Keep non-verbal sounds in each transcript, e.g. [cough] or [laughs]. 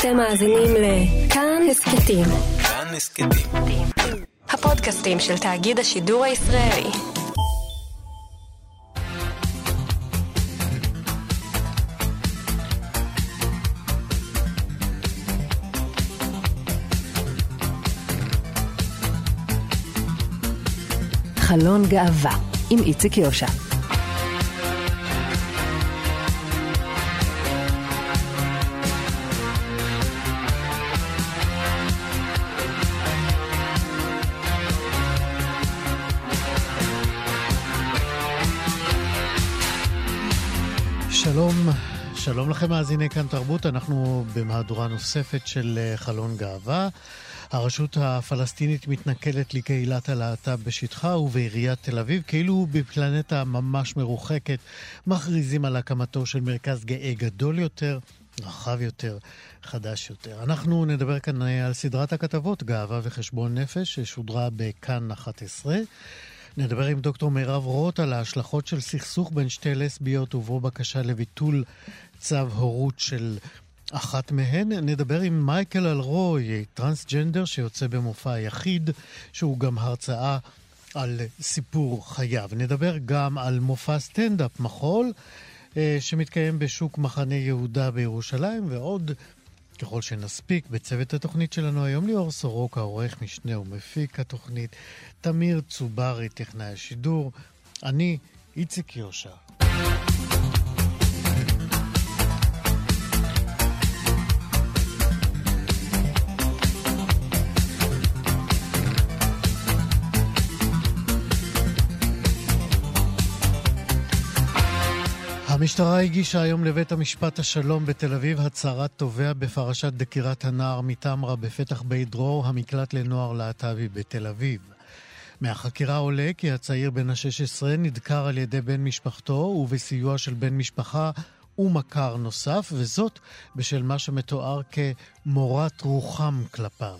אתם מאזינים לכאן הסכתים. כאן הסכתים. הפודקאסטים של תאגיד השידור הישראלי. חלון גאווה עם איציק יושע. שלום לכם מאזיני כאן תרבות, אנחנו במהדורה נוספת של אה, חלון גאווה. הרשות הפלסטינית מתנכלת לקהילת הלהט"ב בשטחה ובעיריית תל אביב, כאילו בפלנטה ממש מרוחקת, מכריזים על הקמתו של מרכז גאה גדול יותר, רחב יותר, חדש יותר. אנחנו נדבר כאן אה, על סדרת הכתבות גאווה וחשבון נפש, ששודרה בכאן 11. נדבר עם דוקטור מירב רוט על ההשלכות של סכסוך בין שתי לסביות ובו בקשה לביטול צו הורות של אחת מהן. נדבר עם מייקל אלרוי, טרנסג'נדר שיוצא במופע יחיד, שהוא גם הרצאה על סיפור חייו. נדבר גם על מופע סטנדאפ מחול. אה, שמתקיים בשוק מחנה יהודה בירושלים, ועוד ככל שנספיק, בצוות התוכנית שלנו היום ליאור סורוקה, עורך משנה ומפיק התוכנית, תמיר צוברי, טכנאי השידור, אני איציק יושע. המשטרה הגישה היום לבית המשפט השלום בתל אביב הצהרת תובע בפרשת דקירת הנער מתמרה בפתח בית דרור, המקלט לנוער להט"בי בתל אביב. מהחקירה עולה כי הצעיר בן ה-16 נדקר על ידי בן משפחתו ובסיוע של בן משפחה ומכר נוסף, וזאת בשל מה שמתואר כמורת רוחם כלפיו.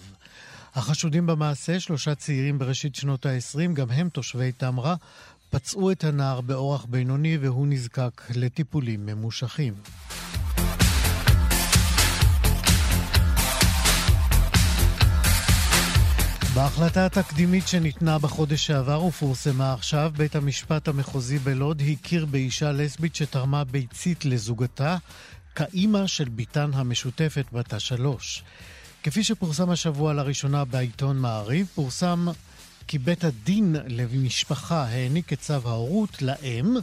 החשודים במעשה, שלושה צעירים בראשית שנות ה-20, גם הם תושבי תמרה, פצעו את הנער באורח בינוני והוא נזקק לטיפולים ממושכים. בהחלטה התקדימית שניתנה בחודש שעבר ופורסמה עכשיו, בית המשפט המחוזי בלוד הכיר באישה לסבית שתרמה ביצית לזוגתה כאימא של בתן המשותפת בת השלוש. כפי שפורסם השבוע לראשונה בעיתון מעריב, פורסם כי בית הדין למשפחה העניק את צו ההורות לאם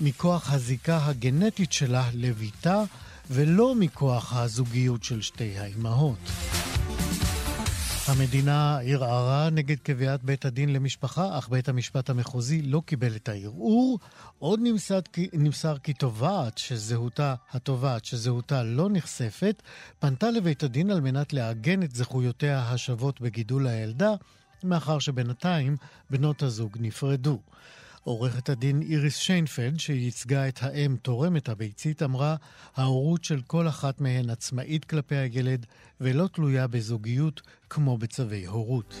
מכוח הזיקה הגנטית שלה לביתה ולא מכוח הזוגיות של שתי האימהות. המדינה ערערה נגד קביעת בית הדין למשפחה, אך בית המשפט המחוזי לא קיבל את הערעור. עוד נמסר, נמסר כי תובעת שזהותה, התובעת שזהותה לא נחשפת, פנתה לבית הדין על מנת לעגן את זכויותיה השוות בגידול הילדה, מאחר שבינתיים בנות הזוג נפרדו. עורכת הדין איריס שיינפלד, שייצגה את האם תורמת הביצית, אמרה, ההורות של כל אחת מהן עצמאית כלפי הילד ולא תלויה בזוגיות כמו בצווי הורות.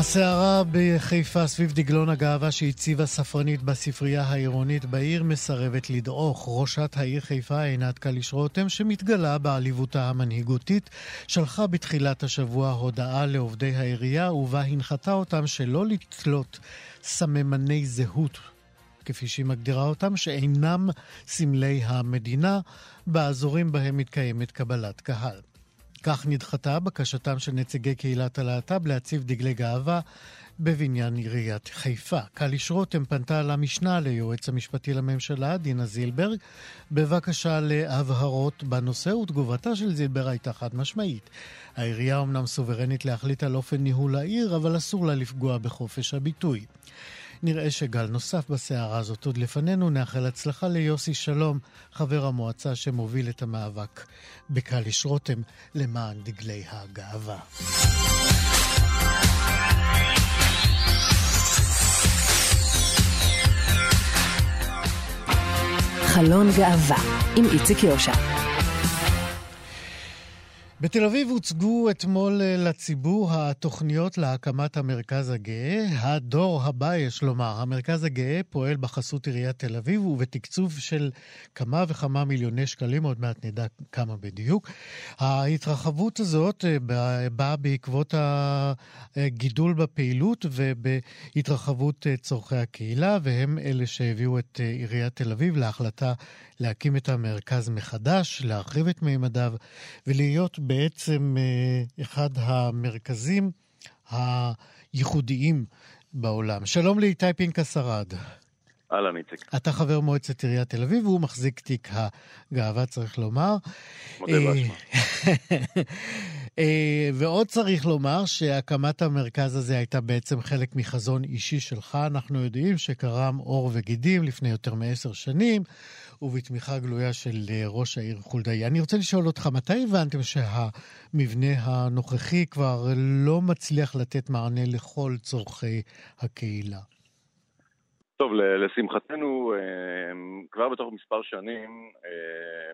הסערה בחיפה סביב דגלון הגאווה שהציבה ספרנית בספרייה העירונית בעיר מסרבת לדעוך. ראשת העיר חיפה עינת קליש רותם, שמתגלה בעליבותה המנהיגותית, שלחה בתחילת השבוע הודעה לעובדי העירייה ובה הנחתה אותם שלא לתלות סממני זהות כפי שהיא מגדירה אותם, שאינם סמלי המדינה, באזורים בהם מתקיימת קבלת קהל. כך נדחתה בקשתם של נציגי קהילת הלהט"ב להציב דגלי גאווה בבניין עיריית חיפה. קליש רותם פנתה למשנה ליועץ המשפטי לממשלה, דינה זילברג, בבקשה להבהרות בנושא, ותגובתה של זילבר הייתה חד משמעית. העירייה אמנם סוברנית להחליט על אופן ניהול העיר, אבל אסור לה לפגוע בחופש הביטוי. נראה שגל נוסף בסערה הזאת עוד לפנינו. נאחל הצלחה ליוסי שלום, חבר המועצה שמוביל את המאבק בקליש רותם למען דגלי הגאווה. חלון גאווה עם איציק יושע. בתל אביב הוצגו אתמול אה, לציבור התוכניות להקמת המרכז הגאה. הדור הבא, יש לומר. המרכז הגאה פועל בחסות עיריית תל אביב ובתקצוב של כמה וכמה מיליוני שקלים, עוד מעט נדע כמה בדיוק. ההתרחבות הזאת אה, באה בעקבות הגידול בפעילות ובהתרחבות אה, צורכי הקהילה, והם אלה שהביאו את עיריית תל אביב להחלטה להקים את המרכז מחדש, להרחיב את מימדיו ולהיות בעצם אה, אחד המרכזים הייחודיים בעולם. שלום לאיתי פנקס ארד. אהלן, איציק. אתה חבר מועצת עיריית תל אביב, והוא מחזיק תיק הגאווה, צריך לומר. מודה באשמה. [laughs] אה, ועוד צריך לומר שהקמת המרכז הזה הייתה בעצם חלק מחזון אישי שלך. אנחנו יודעים שקרם עור וגידים לפני יותר מעשר שנים, ובתמיכה גלויה של אה, ראש העיר חולדאי. אני רוצה לשאול אותך, מתי הבנתם שהמבנה הנוכחי כבר לא מצליח לתת מענה לכל צורכי הקהילה? טוב, לשמחתנו, אה, כבר בתוך מספר שנים,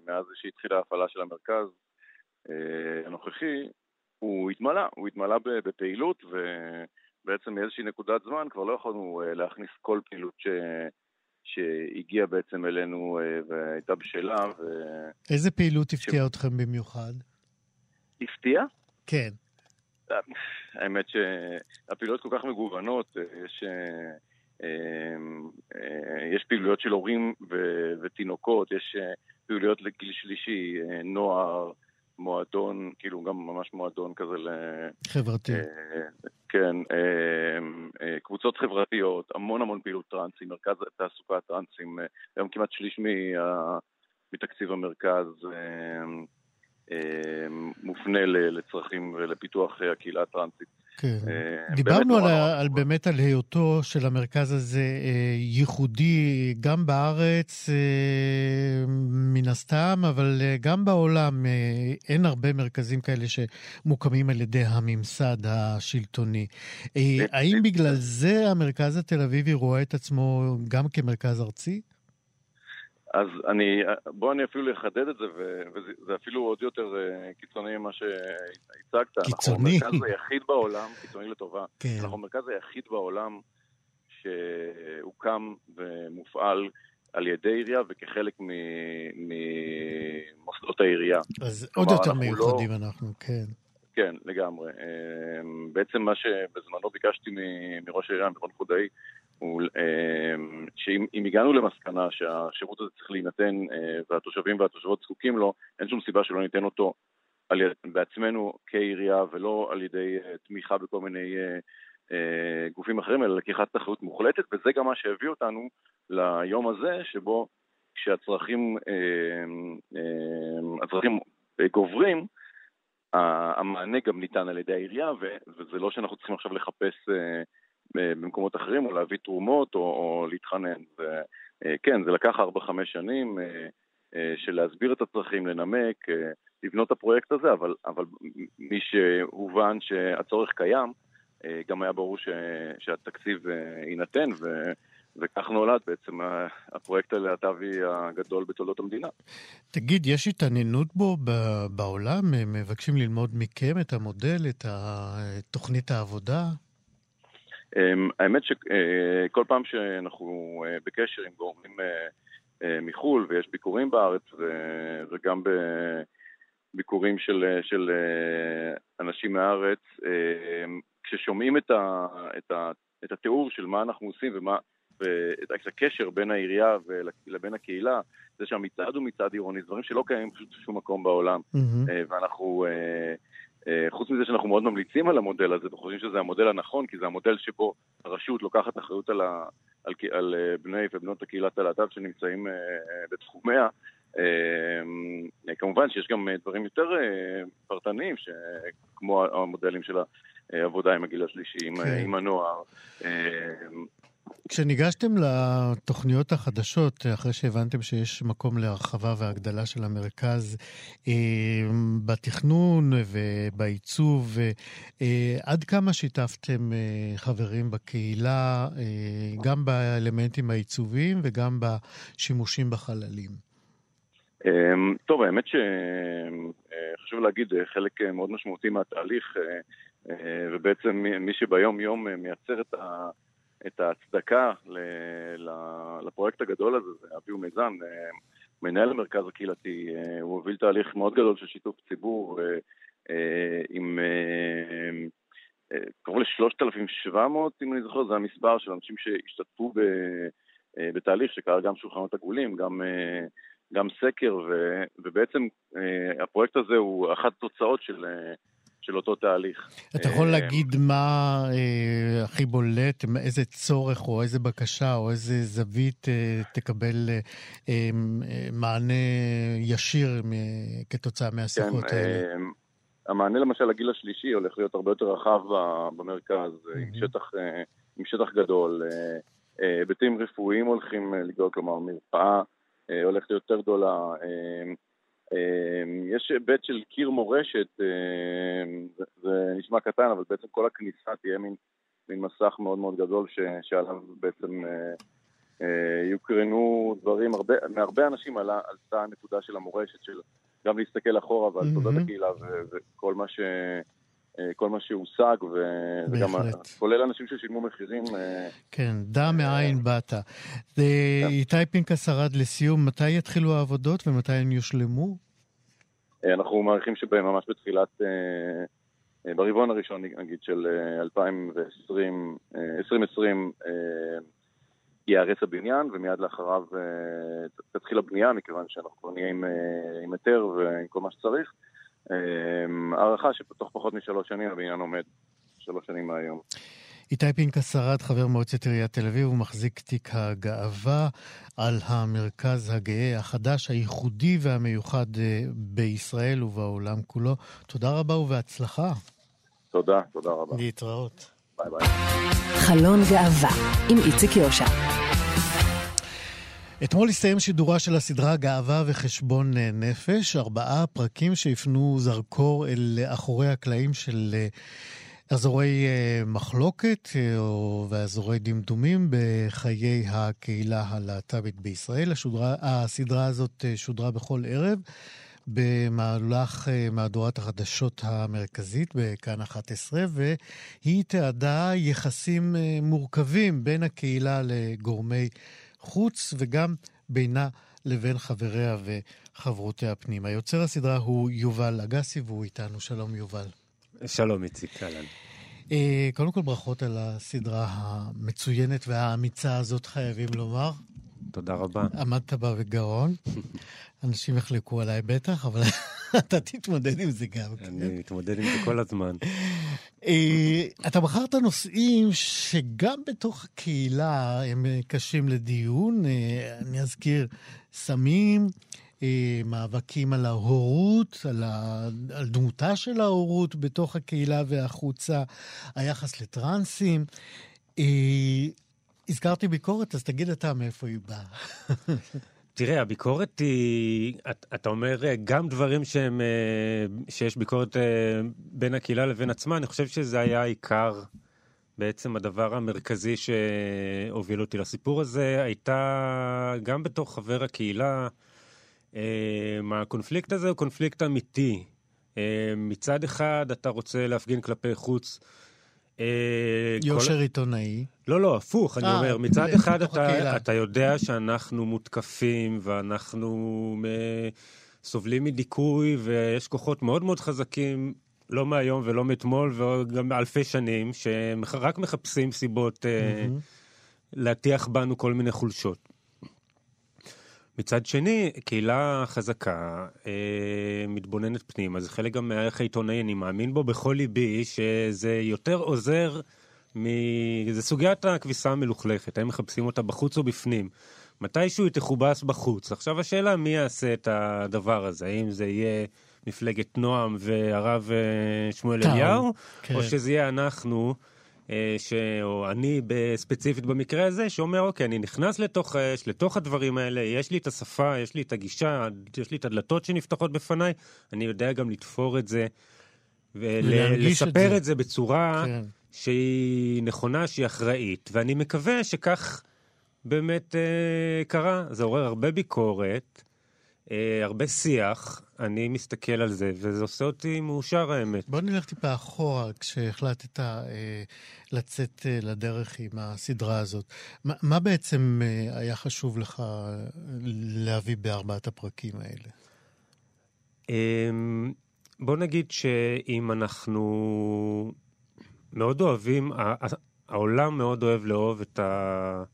מאז שהתחילה ההפעלה של המרכז, הנוכחי, הוא התמלא, הוא התמלא בפעילות ובעצם מאיזושהי נקודת זמן כבר לא יכולנו אה, להכניס כל פעילות ש... שהגיעה בעצם אלינו אה, והייתה בשלה. ו... איזה פעילות הפתיעה ש... אתכם במיוחד? הפתיעה? כן. האמת שהפעילויות כל כך מגוונות, יש, יש פעילויות של הורים ותינוקות, יש פעילויות לגיל שלישי, נוער, מועדון, כאילו גם ממש מועדון כזה ל... חברתי. אה, כן, אה, אה, קבוצות חברתיות, המון המון פעילות טרנסים, מרכז תעסוקה טרנסים, היום כמעט שליש מתקציב המרכז מופנה לצרכים ולפיתוח הקהילה הטרנסית. כן. אה, דיברנו על, על באמת על היותו של המרכז הזה אה, ייחודי גם בארץ אה, מן הסתם, אבל גם בעולם אין הרבה מרכזים כאלה שמוקמים על ידי הממסד השלטוני. האם בגלל זה המרכז התל אביבי רואה את עצמו גם כמרכז ארצי? אז אני, בוא אני אפילו אחדד את זה, וזה אפילו עוד יותר אה, קיצוני ממה שהצגת. קיצוני. אנחנו המרכז היחיד בעולם, קיצוני לטובה, כן. אנחנו המרכז היחיד בעולם שהוקם ומופעל על ידי עירייה וכחלק ממוסדות העירייה. אז עוד יותר לא- מיוחדים לא... אנחנו, כן. כן, לגמרי. אה, בעצם מה שבזמנו ביקשתי מראש העירייה, מרון חודאי, הוא אמ, שאם הגענו למסקנה שהשירות הזה צריך להינתן אה, והתושבים והתושבות זקוקים לו, אין שום סיבה שלא ניתן אותו על בעצמנו כעירייה ולא על ידי אה, תמיכה בכל מיני אה, גופים אחרים, אלא לקיחת אחריות מוחלטת, וזה גם מה שהביא אותנו ליום הזה, שבו כשהצרכים הצרכים גוברים, המענה גם ניתן על ידי העירייה, וזה לא שאנחנו צריכים עכשיו לחפש במקומות אחרים, או להביא תרומות, או, או להתחנן. וכן, זה לקח 4-5 שנים אה, אה, של להסביר את הצרכים, לנמק, אה, לבנות את הפרויקט הזה, אבל, אבל מי שהובן שהצורך קיים, גם היה ברור ש, שהתקציב יינתן, ו, וכך נולד בעצם הפרויקט הלהט"בי הגדול בתולדות המדינה. תגיד, יש התעניינות בו בעולם? מבקשים ללמוד מכם את המודל, את תוכנית העבודה? אמ, האמת שכל פעם שאנחנו אה, בקשר עם גורמים אה, אה, מחו"ל ויש ביקורים בארץ וגם ביקורים של, של אנשים מהארץ, כששומעים את, ה, את, ה, את התיאור של מה אנחנו עושים ומה, ואת הקשר בין העירייה לבין הקהילה, זה שהמצעד הוא מצעד עירוני, דברים שלא קיימים פשוט בשום מקום בעולם. Mm-hmm. ואנחנו אה, חוץ מזה שאנחנו מאוד ממליצים על המודל הזה וחושבים שזה המודל הנכון, כי זה המודל שבו הרשות לוקחת אחריות על, ה, על, על אה, בני ובנות הקהילת הלהט"ב שנמצאים אה, בתחומיה. כמובן שיש גם דברים יותר פרטניים, כמו המודלים של העבודה עם הגיל השלישי, עם, כן. עם הנוער. כשניגשתם לתוכניות החדשות, אחרי שהבנתם שיש מקום להרחבה והגדלה של המרכז, אה, בתכנון ובעיצוב, אה, עד כמה שיתפתם אה, חברים בקהילה, גם באלמנטים העיצוביים וגם בשימושים בחללים? טוב, האמת חשוב להגיד, חלק מאוד משמעותי מהתהליך, ובעצם מי שביום יום מייצר את ה... את ההצדקה לפרויקט הגדול הזה, זה אביהו מיזן, מנהל המרכז הקהילתי, הוא הוביל תהליך מאוד גדול של שיתוף ציבור עם קרוב ל-3,700, אם אני זוכר, זה המספר של אנשים שהשתתפו בתהליך שקרה גם שולחנות עגולים, גם, גם סקר, ובעצם הפרויקט הזה הוא אחת התוצאות של... של אותו תהליך. אתה יכול להגיד מה אה, הכי בולט, איזה צורך או איזה בקשה או איזה זווית אה, תקבל אה, אה, מענה ישיר כתוצאה מהשיחות כן, האלה? אה, המענה למשל לגיל השלישי הולך להיות הרבה יותר רחב במרכז, mm-hmm. עם, שטח, אה, עם שטח גדול. אה, אה, היבטים רפואיים הולכים לגדול, כלומר מרפאה הולכת יותר גדולה. אמ, יש היבט של קיר מורשת, אמ, זה נשמע קטן, אבל בעצם כל הכניסה תהיה מין, מין מסך מאוד מאוד גדול ש, שעליו בעצם אה, אה, יוקרנו דברים, הרבה, מהרבה אנשים עלה, עלתה הנקודה של המורשת, של גם להסתכל אחורה ועל תולדות mm-hmm. הקהילה וכל מה ש... אה, כל מה שהושג, וגם כולל אנשים ששילמו מחירים. כן, דע מאין באת. כן. איתי פנקס ארד לסיום, מתי יתחילו העבודות ומתי הן יושלמו? אה, אנחנו מעריכים שממש בתחילת, ברבעון הראשון, נגיד, של 2020, 2020, ייהרס הבניין, ומיד לאחריו תתחיל הבנייה, מכיוון שאנחנו כבר נהיה עם היתר ועם כל מה שצריך. אמ, הערכה שתוך פחות משלוש שנים הבניין עומד, שלוש שנים מהיום. איתי פנקס שרד, חבר מועצת עיריית תל אביב, הוא מחזיק תיק הגאווה על המרכז הגאה החדש, הייחודי והמיוחד אה, בישראל ובעולם כולו. תודה רבה ובהצלחה. תודה, תודה רבה. להתראות. ביי ביי. חלון גאווה עם איציק יושע. אתמול הסתיים שידורה של הסדרה גאווה וחשבון נפש, ארבעה פרקים שהפנו זרקור אל אחורי הקלעים של אה, אזורי אה, מחלוקת אה, ואזורי דמדומים בחיי הקהילה הלהט"בית בישראל. השודרה, הסדרה הזאת שודרה בכל ערב במהלך מהדורת החדשות המרכזית בכאן 11, והיא תיעדה יחסים מורכבים בין הקהילה לגורמי... חוץ וגם בינה לבין חבריה וחברותיה פנימה. יוצר הסדרה הוא יובל אגסי והוא איתנו. שלום יובל. שלום איציק, אהלן. אה, קודם כל ברכות על הסדרה המצוינת והאמיצה הזאת, חייבים לומר. תודה רבה. עמדת בה בגאון. [laughs] אנשים יחלקו עליי בטח, אבל [laughs] אתה תתמודד עם זה גם. אני כן? מתמודד עם זה כל הזמן. אה, אתה בחרת נושאים שגם בתוך הקהילה הם קשים לדיון. אה, אני אזכיר סמים, אה, מאבקים על ההורות, על, ה... על דמותה של ההורות בתוך הקהילה והחוצה, היחס לטרנסים. הזכרתי ביקורת, אז תגיד אתה מאיפה היא באה. תראה, הביקורת היא, אתה, אתה אומר גם דברים שהם, אה, שיש ביקורת אה, בין הקהילה לבין עצמה, אני חושב שזה היה העיקר, בעצם הדבר המרכזי שהוביל אותי לסיפור הזה, הייתה גם בתור חבר הקהילה, אה, הקונפליקט הזה הוא קונפליקט אמיתי. מצד אחד אתה רוצה להפגין כלפי חוץ, אה, יושר עיתונאי. לא, לא, הפוך, אני אה, אומר, מצד אחד אתה יודע שאנחנו מותקפים ואנחנו סובלים מדיכוי ויש כוחות מאוד מאוד חזקים, לא מהיום ולא מאתמול וגם אלפי שנים, שהם רק מחפשים סיבות אה, להטיח בנו כל מיני חולשות. מצד שני, קהילה חזקה, אה, מתבוננת פנימה, זה חלק גם מהערך העיתונאי, אני מאמין בו בכל ליבי, שזה יותר עוזר מ... זה סוגיית הכביסה המלוכלכת, האם מחפשים אותה בחוץ או בפנים. מתישהו היא תכובס בחוץ. עכשיו השאלה מי יעשה את הדבר הזה, האם זה יהיה מפלגת נועם והרב אה, שמואל אליהו, כן. או שזה יהיה אנחנו. אה, ש... או אני ספציפית במקרה הזה, שאומר, אוקיי, אני נכנס לתוך האש, לתוך הדברים האלה, יש לי את השפה, יש לי את הגישה, יש לי את הדלתות שנפתחות בפניי, אני יודע גם לתפור את זה, ולספר את, את זה בצורה כן. שהיא נכונה, שהיא אחראית, ואני מקווה שכך באמת אה, קרה. זה עורר הרבה ביקורת. אה, הרבה שיח, אני מסתכל על זה, וזה עושה אותי מאושר האמת. בוא נלך טיפה אחורה, כשהחלטת אה, לצאת אה, לדרך עם הסדרה הזאת. מה, מה בעצם אה, היה חשוב לך להביא בארבעת הפרקים האלה? אה, בוא נגיד שאם אנחנו מאוד אוהבים, העולם מאוד אוהב לאהוב את ה...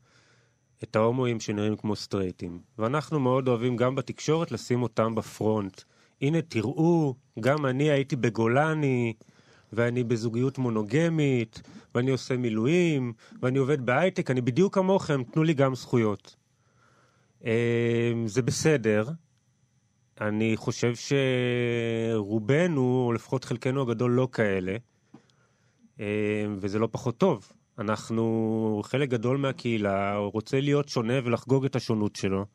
את ההומואים שנראים כמו סטרייטים. ואנחנו מאוד אוהבים גם בתקשורת לשים אותם בפרונט. הנה, תראו, גם אני הייתי בגולני, ואני בזוגיות מונוגמית, ואני עושה מילואים, ואני עובד בהייטק, אני בדיוק כמוכם, תנו לי גם זכויות. אמ, זה בסדר. אני חושב שרובנו, או לפחות חלקנו הגדול, לא כאלה, אמ, וזה לא פחות טוב. אנחנו, חלק גדול מהקהילה רוצה להיות שונה ולחגוג את השונות שלו.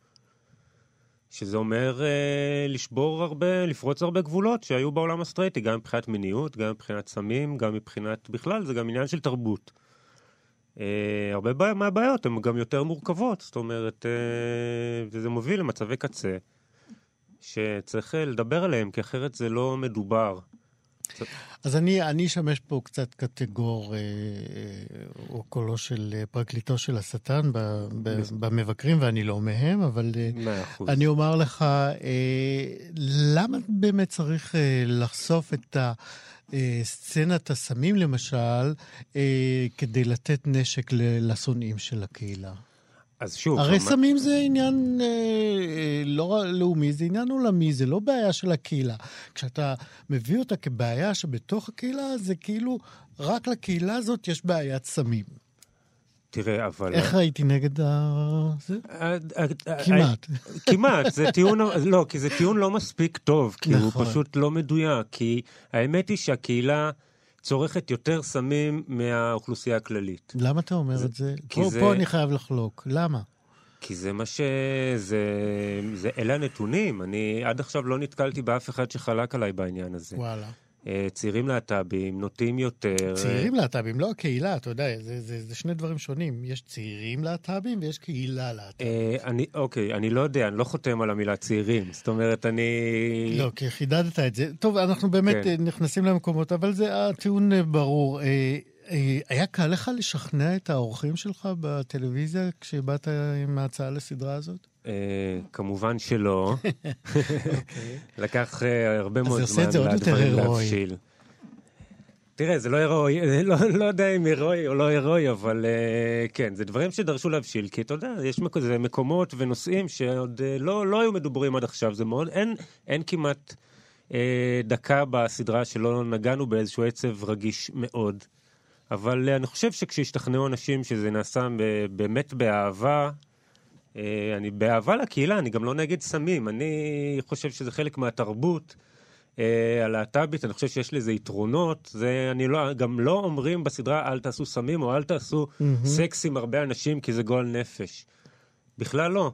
שזה אומר אה, לשבור הרבה, לפרוץ הרבה גבולות שהיו בעולם הסטרייטי, גם מבחינת מיניות, גם מבחינת סמים, גם מבחינת, בכלל, זה גם עניין של תרבות. אה, הרבה בעיה, מהבעיות הן גם יותר מורכבות, זאת אומרת, אה, וזה מוביל למצבי קצה, שצריך אה, לדבר עליהם, כי אחרת זה לא מדובר. אז אני, אני אשמש פה קצת קטגור, אה, או אה, קולו של אה, פרקליטו של השטן ב, ב, במבקרים, ואני לא מהם, אבל אה, אני אומר לך, אה, למה באמת צריך אה, לחשוף את ה... סצנת הסמים למשל, כדי לתת נשק לשונאים של הקהילה. אז שוב... הרי שמה... סמים זה עניין אה, אה, לא לאומי, זה עניין עולמי, זה לא בעיה של הקהילה. כשאתה מביא אותה כבעיה שבתוך הקהילה, זה כאילו, רק לקהילה הזאת יש בעיית סמים. תראה, אבל... איך ראיתי נגד ה... זה? כמעט. כמעט, זה טיעון, לא, כי זה טיעון לא מספיק טוב, כי הוא נכון. פשוט לא מדויק, כי האמת היא שהקהילה... צורכת יותר סמים מהאוכלוסייה הכללית. למה אתה אומר זה, את זה? פה, זה... פה אני חייב לחלוק. למה? כי זה מה ש... זה... זה... אלה הנתונים. אני עד עכשיו לא נתקלתי באף אחד שחלק עליי בעניין הזה. וואלה. אה, צעירים להט"בים נוטים יותר... צעירים להט"בים, לא הקהילה, אתה יודע, זה, זה, זה שני דברים שונים. יש צעירים להט"בים ויש קהילה להט"בים. אה, אני, אוקיי, אני לא יודע, אני לא חותם על המילה צעירים. זאת אומרת, אני... לא, כי חידדת את זה. טוב, אנחנו באמת כן. נכנסים למקומות, אבל זה הטיעון ברור. היה קל לך לשכנע את האורחים שלך בטלוויזיה כשבאת עם ההצעה לסדרה הזאת? אה, כמובן שלא. אוקיי. לקח אה, הרבה מאוד זמן לדברים להבשיל. תראה, זה לא הירואי, לא, לא יודע אם הירואי או לא הירואי, אבל uh, כן, זה דברים שדרשו להבשיל, כי אתה יודע, יש מק... מקומות ונושאים שעוד uh, לא, לא היו מדוברים עד עכשיו, זה מאוד, אין, אין כמעט uh, דקה בסדרה שלא נגענו באיזשהו עצב רגיש מאוד. אבל uh, אני חושב שכשהשתכנעו אנשים שזה נעשה באמת באהבה, אה, אני באהבה לקהילה, אני גם לא נגד סמים, אני חושב שזה חלק מהתרבות אה, הלהט"בית, אני חושב שיש לזה יתרונות, זה, אני לא, גם לא אומרים בסדרה אל תעשו סמים או אל תעשו mm-hmm. סקס עם הרבה אנשים כי זה גועל נפש. בכלל לא.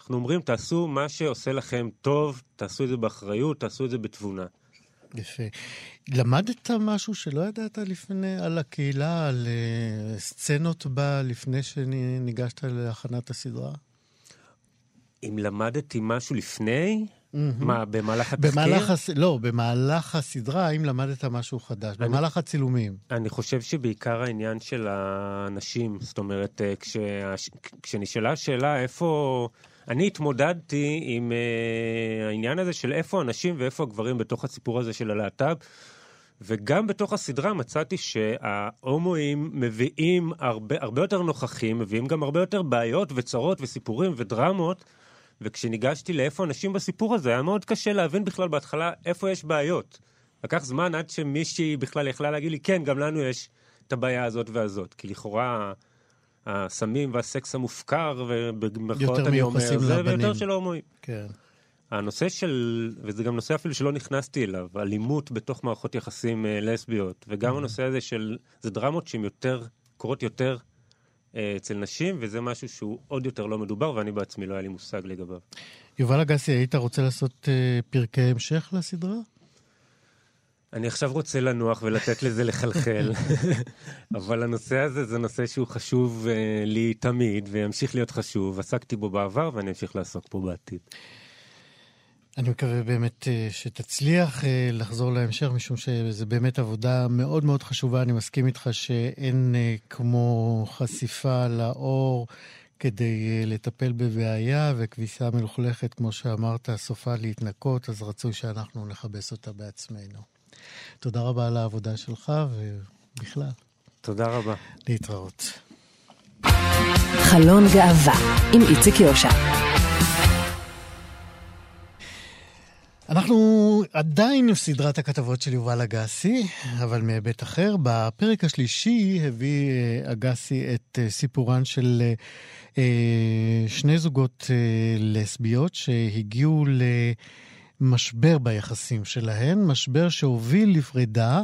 אנחנו אומרים תעשו מה שעושה לכם טוב, תעשו את זה באחריות, תעשו את זה בתבונה. יפה. למדת משהו שלא ידעת לפני על הקהילה, על uh, סצנות בה לפני שניגשת להכנת הסדרה? אם למדתי משהו לפני? Mm-hmm. מה, במהלך התחקיר? במהלך הס... לא, במהלך הסדרה, האם למדת משהו חדש? אני... במהלך הצילומים. אני חושב שבעיקר העניין של האנשים, זאת אומרת, אה, כש... כשנשאלה השאלה איפה... אני התמודדתי עם uh, העניין הזה של איפה הנשים ואיפה הגברים בתוך הסיפור הזה של הלהט"ב. וגם בתוך הסדרה מצאתי שההומואים מביאים הרבה, הרבה יותר נוכחים, מביאים גם הרבה יותר בעיות וצרות וסיפורים ודרמות וכשניגשתי לאיפה אנשים בסיפור הזה, היה מאוד קשה להבין בכלל בהתחלה איפה יש בעיות. לקח זמן עד שמישהי בכלל יכלה להגיד לי, כן, גם לנו יש את הבעיה הזאת והזאת. כי לכאורה הסמים והסקס המופקר, ובמירכאות אני אומר, זה ויותר של הומואים. כן. הנושא של, וזה גם נושא אפילו שלא נכנסתי אליו, אלימות בתוך מערכות יחסים uh, לסביות, וגם mm-hmm. הנושא הזה של, זה דרמות שהן יותר, קורות יותר אה, אצל נשים, וזה משהו שהוא עוד יותר לא מדובר, ואני בעצמי לא היה לי מושג לגביו. יובל אגסי, היית רוצה לעשות אה, פרקי המשך לסדרה? אני עכשיו רוצה לנוח ולתת לזה לחלחל, [laughs] אבל הנושא הזה זה נושא שהוא חשוב uh, לי תמיד, וימשיך להיות חשוב. עסקתי בו בעבר ואני אמשיך לעסוק בו בעתיד. אני מקווה באמת אה, שתצליח אה, לחזור להמשך, משום שזו באמת עבודה מאוד מאוד חשובה. אני מסכים איתך שאין אה, כמו חשיפה לאור כדי לטפל בבעיה, וכביסה מלוכלכת, כמו שאמרת, סופה להתנקות, אז רצוי שאנחנו נכבס אותה בעצמנו. תודה רבה על העבודה שלך, ובכלל. תודה רבה. להתראות. חלון גאווה עם איציק יושע. אנחנו עדיין עם סדרת הכתבות של יובל אגסי, אבל מהיבט אחר. בפרק השלישי הביא אה, אגסי את אה, סיפורן של אה, שני זוגות לסביות שהגיעו למשבר ביחסים שלהן, משבר שהוביל לפרידה,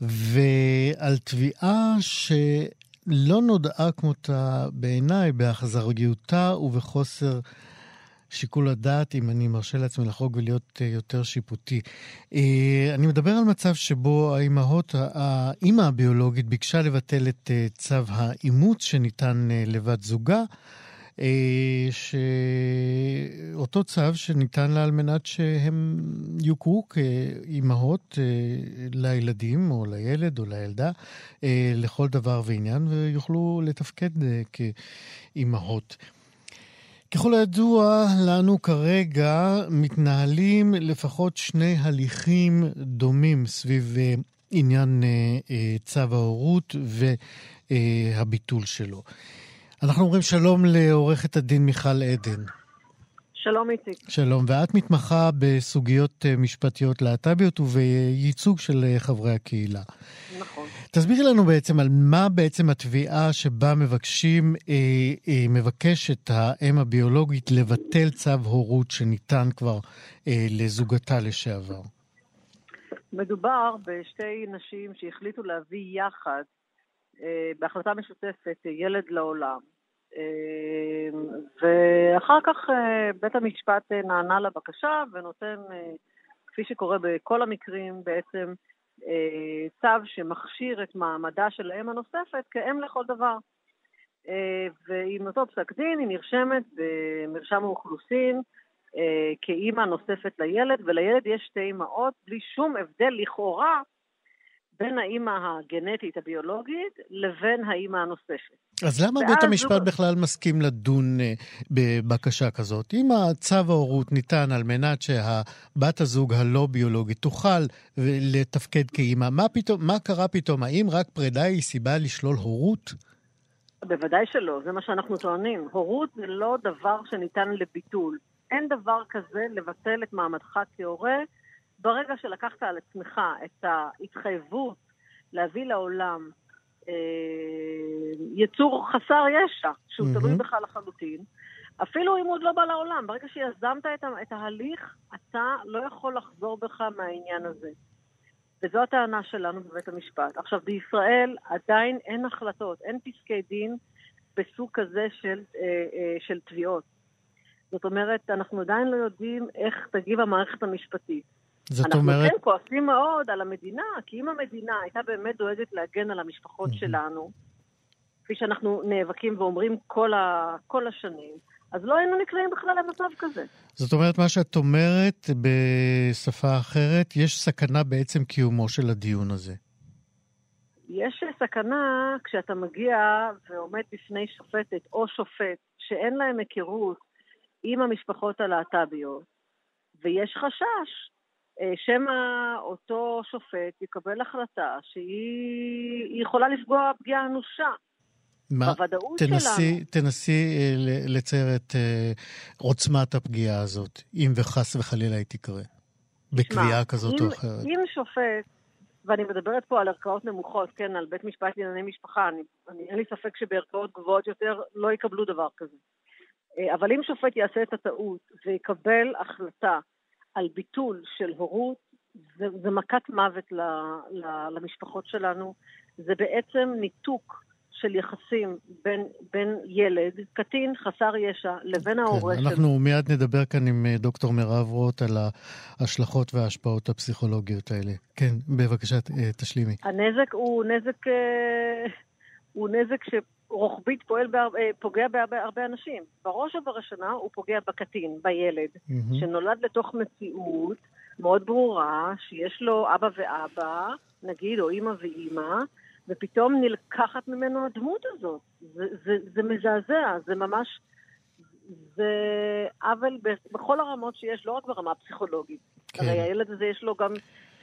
ועל תביעה שלא נודעה כמותה בעיניי באכזריותה ובחוסר... שיקול הדעת, אם אני מרשה לעצמי לחרוג ולהיות uh, יותר שיפוטי. Uh, אני מדבר על מצב שבו האימהות, האימא הביולוגית ביקשה לבטל את uh, צו האימוץ שניתן לבת זוגה. שאותו צו שניתן לה על מנת שהם יוכרו כאימהות לילדים או לילד או לילדה לכל דבר ועניין ויוכלו לתפקד כאימהות. ככל הידוע לנו כרגע מתנהלים לפחות שני הליכים דומים סביב אה, עניין אה, אה, צו ההורות והביטול שלו. אנחנו אומרים שלום לעורכת הדין מיכל עדן. שלום איציק. שלום, ואת מתמחה בסוגיות משפטיות להט"ביות ובייצוג של חברי הקהילה. נכון. תסבירי לנו בעצם על מה בעצם התביעה שבה מבקשים, אה, אה, מבקשת האם הביולוגית לבטל צו הורות שניתן כבר אה, לזוגתה לשעבר. מדובר בשתי נשים שהחליטו להביא יחד, אה, בהחלטה משותפת, ילד לעולם. אה, ואחר כך אה, בית המשפט אה, נענה לבקשה ונותן, אה, כפי שקורה בכל המקרים, בעצם צו שמכשיר את מעמדה של האם הנוספת כאם לכל דבר. ועם אותו פסק דין היא נרשמת במרשם האוכלוסין כאימא נוספת לילד, ולילד יש שתי אמהות בלי שום הבדל לכאורה בין האימא הגנטית הביולוגית לבין האימא הנוספת. אז למה בית המשפט זוג... בכלל מסכים לדון uh, בבקשה כזאת? אם הצו ההורות ניתן על מנת שהבת הזוג הלא ביולוגית תוכל לתפקד כאימא, מה, פתאום, מה קרה פתאום? האם רק פרידה היא סיבה לשלול הורות? בוודאי שלא, זה מה שאנחנו טוענים. הורות זה לא דבר שניתן לביטול. אין דבר כזה לבטל את מעמדך כהורה ברגע שלקחת על עצמך את ההתחייבות להביא לעולם אה, יצור חסר ישע, שהוא mm-hmm. תלוי בך לחלוטין, אפילו אם הוא עוד לא בא לעולם, ברגע שיזמת את, את ההליך, אתה לא יכול לחזור בך מהעניין הזה. וזו הטענה שלנו בבית המשפט. עכשיו, בישראל עדיין אין החלטות, אין פסקי דין בסוג כזה של, אה, אה, של תביעות. זאת אומרת, אנחנו עדיין לא יודעים איך תגיב המערכת המשפטית. זאת אנחנו אומרת... אנחנו כן כועסים מאוד על המדינה, כי אם המדינה הייתה באמת דואגת להגן על המשפחות שלנו, כפי שאנחנו נאבקים ואומרים כל, ה... כל השנים, אז לא היינו נקלעים בכלל למצב כזה. זאת אומרת, מה שאת אומרת בשפה אחרת, יש סכנה בעצם קיומו של הדיון הזה. יש סכנה כשאתה מגיע ועומד בפני שופטת או שופט שאין להם היכרות עם המשפחות הלהט"ביות, ויש חשש שמא אותו שופט יקבל החלטה שהיא יכולה לפגוע פגיעה אנושה. מה? תנסי, שלנו. תנסי אה, לצייר את אה, עוצמת הפגיעה הזאת, אם וחס וחלילה היא תקרה, בקביעה כזאת אם, או אחרת. אם שופט, ואני מדברת פה על ערכאות נמוכות, כן, על בית משפט לענייני משפחה, אני, אני, אין לי ספק שבערכאות גבוהות יותר לא יקבלו דבר כזה. אבל אם שופט יעשה את הטעות ויקבל החלטה על ביטול של הורות, זה, זה מכת מוות ל, ל, למשפחות שלנו. זה בעצם ניתוק של יחסים בין, בין ילד, קטין, חסר ישע, לבין כן, ההורה שלו. אנחנו מיד נדבר כאן עם אה, דוקטור מירב רוט על ההשלכות וההשפעות הפסיכולוגיות האלה. כן, בבקשה, אה, תשלימי. הנזק הוא נזק, אה, הוא נזק ש... רוחבית פועל בהר... אה, פוגע בהרבה אנשים. בראש ובראשונה הוא פוגע בקטין, בילד, mm-hmm. שנולד לתוך מציאות מאוד ברורה, שיש לו אבא ואבא, נגיד, או אימא ואימא, ופתאום נלקחת ממנו הדמות הזאת. זה, זה, זה מזעזע, זה ממש... זה עוול בכל הרמות שיש, לא רק ברמה הפסיכולוגית. כן. הרי הילד הזה יש לו גם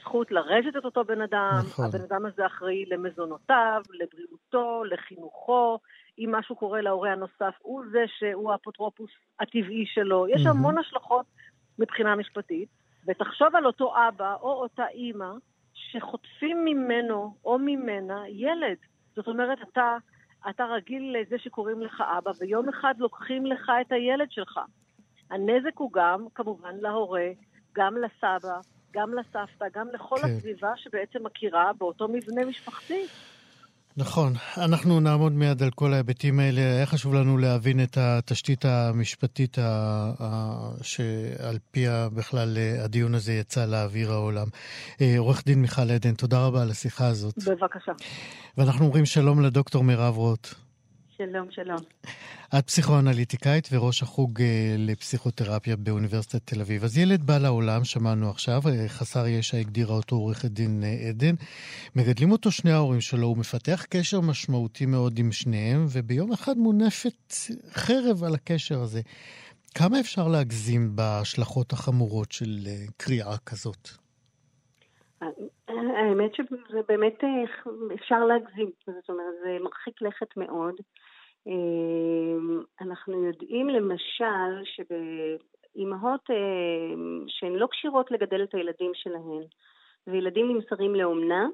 זכות לרשת את אותו בן אדם, נכון. הבן אדם הזה אחראי למזונותיו, לבריאותו, לחינוכו. אם משהו קורה להורה הנוסף, הוא זה שהוא האפוטרופוס הטבעי שלו. יש mm-hmm. המון השלכות מבחינה משפטית, ותחשוב על אותו אבא או אותה אימא שחוטפים ממנו או ממנה ילד. זאת אומרת, אתה, אתה רגיל לזה שקוראים לך אבא, ויום אחד לוקחים לך את הילד שלך. הנזק הוא גם, כמובן, להורה, גם לסבא, גם לסבתא, גם לכל כן. הסביבה שבעצם מכירה באותו מבנה משפחתי. נכון, אנחנו נעמוד מיד על כל ההיבטים האלה. היה חשוב לנו להבין את התשתית המשפטית שעל פיה בכלל אה, הדיון הזה יצא לאוויר העולם. אה, עורך דין מיכל עדן, תודה רבה על השיחה הזאת. בבקשה. ואנחנו אומרים שלום לדוקטור מירב רוט. שלום, שלום. את פסיכואנליטיקאית וראש החוג אה, לפסיכותרפיה באוניברסיטת תל אביב. אז ילד בא לעולם, שמענו עכשיו, אה, חסר ישע הגדירה אותו עורכת דין אה, עדן. מגדלים אותו שני ההורים שלו, הוא מפתח קשר משמעותי מאוד עם שניהם, וביום אחד מונפת חרב על הקשר הזה. כמה אפשר להגזים בהשלכות החמורות של קריאה כזאת? האמת שזה באמת אפשר להגזים, זאת אומרת, זה מרחיק לכת מאוד. אמ, אנחנו יודעים למשל שבאימהות אמ, שהן לא כשירות לגדל את הילדים שלהן, וילדים נמסרים לאומנה,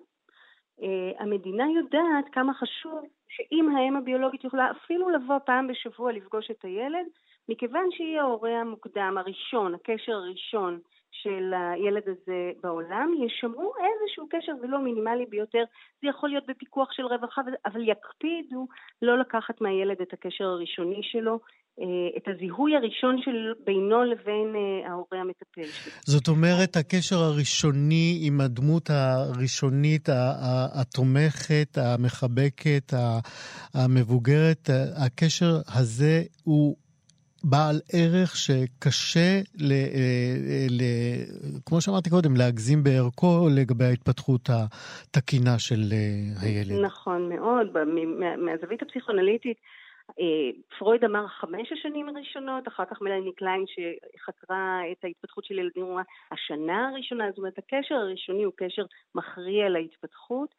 אה, המדינה יודעת כמה חשוב שאם האם הביולוגית יכולה אפילו לבוא פעם בשבוע לפגוש את הילד, מכיוון שהיא ההורה המוקדם, הראשון, הקשר הראשון של הילד הזה בעולם, ישמרו איזשהו קשר, זה לא מינימלי ביותר, זה יכול להיות בפיקוח של רווחה, אבל יקפידו לא לקחת מהילד את הקשר הראשוני שלו, אה, את הזיהוי הראשון של בינו לבין אה, ההורה המטפל. זאת אומרת, הקשר הראשוני עם הדמות הראשונית, התומכת, המחבקת, המבוגרת, הקשר הזה הוא בעל ערך שקשה, ל, אה, ל, כמו שאמרתי קודם, להגזים בערכו לגבי ההתפתחות התקינה של אה, הילד. נכון מאוד. מהזווית הפסיכואנליטית, אה, פרויד אמר חמש השנים הראשונות, אחר כך מלאני קליין שחקרה את ההתפתחות של ילדים, אמרה השנה הראשונה, זאת אומרת הקשר הראשוני הוא קשר מכריע להתפתחות,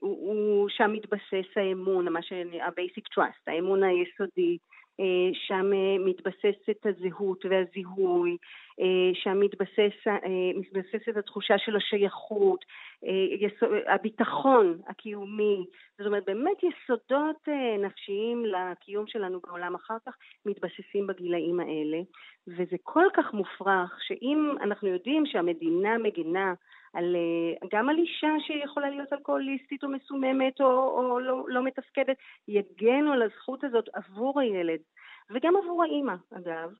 הוא, שם מתבסס האמון, מה שנקרא basic trust, האמון היסודי. אה, שם אה, מתבססת הזהות והזיהוי, אה, שם מתבסס, מתבססת התחושה של השייכות, הביטחון הקיומי, זאת אומרת באמת יסודות נפשיים לקיום שלנו בעולם אחר כך מתבססים בגילאים האלה. וזה כל כך מופרך שאם אנחנו יודעים שהמדינה מגינה על, גם על אישה שיכולה להיות אלכוהוליסטית או מסוממת או, או לא, לא מתפקדת, יגנו על הזכות הזאת עבור הילד וגם עבור האימא אגב.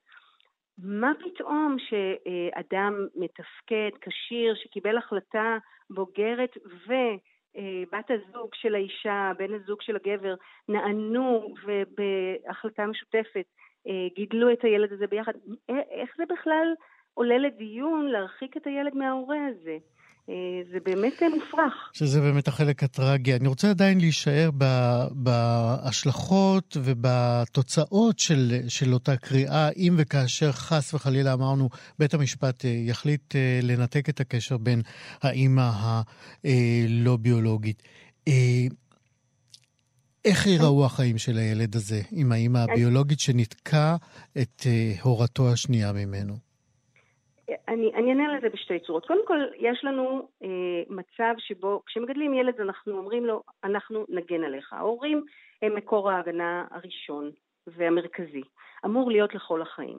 מה פתאום שאדם מתפקד, כשיר, שקיבל החלטה בוגרת ובת הזוג של האישה, בן הזוג של הגבר, נענו ובהחלטה משותפת אה, גידלו את הילד הזה ביחד, איך זה בכלל עולה לדיון להרחיק את הילד מההורה הזה? אה, זה באמת מופרך. שזה באמת החלק הטרגי. אני רוצה עדיין להישאר בהשלכות ובתוצאות של, של אותה קריאה, אם וכאשר חס וחלילה אמרנו, בית המשפט אה, יחליט אה, לנתק את הקשר בין האימא הלא ביולוגית. איך ייראו החיים של הילד הזה עם האימא הביולוגית שניתקה את הורתו השנייה ממנו? אני, אני אענה לזה בשתי צורות. קודם כל, יש לנו אה, מצב שבו כשמגדלים ילד אנחנו אומרים לו, אנחנו נגן עליך. ההורים הם מקור ההגנה הראשון והמרכזי. אמור להיות לכל החיים.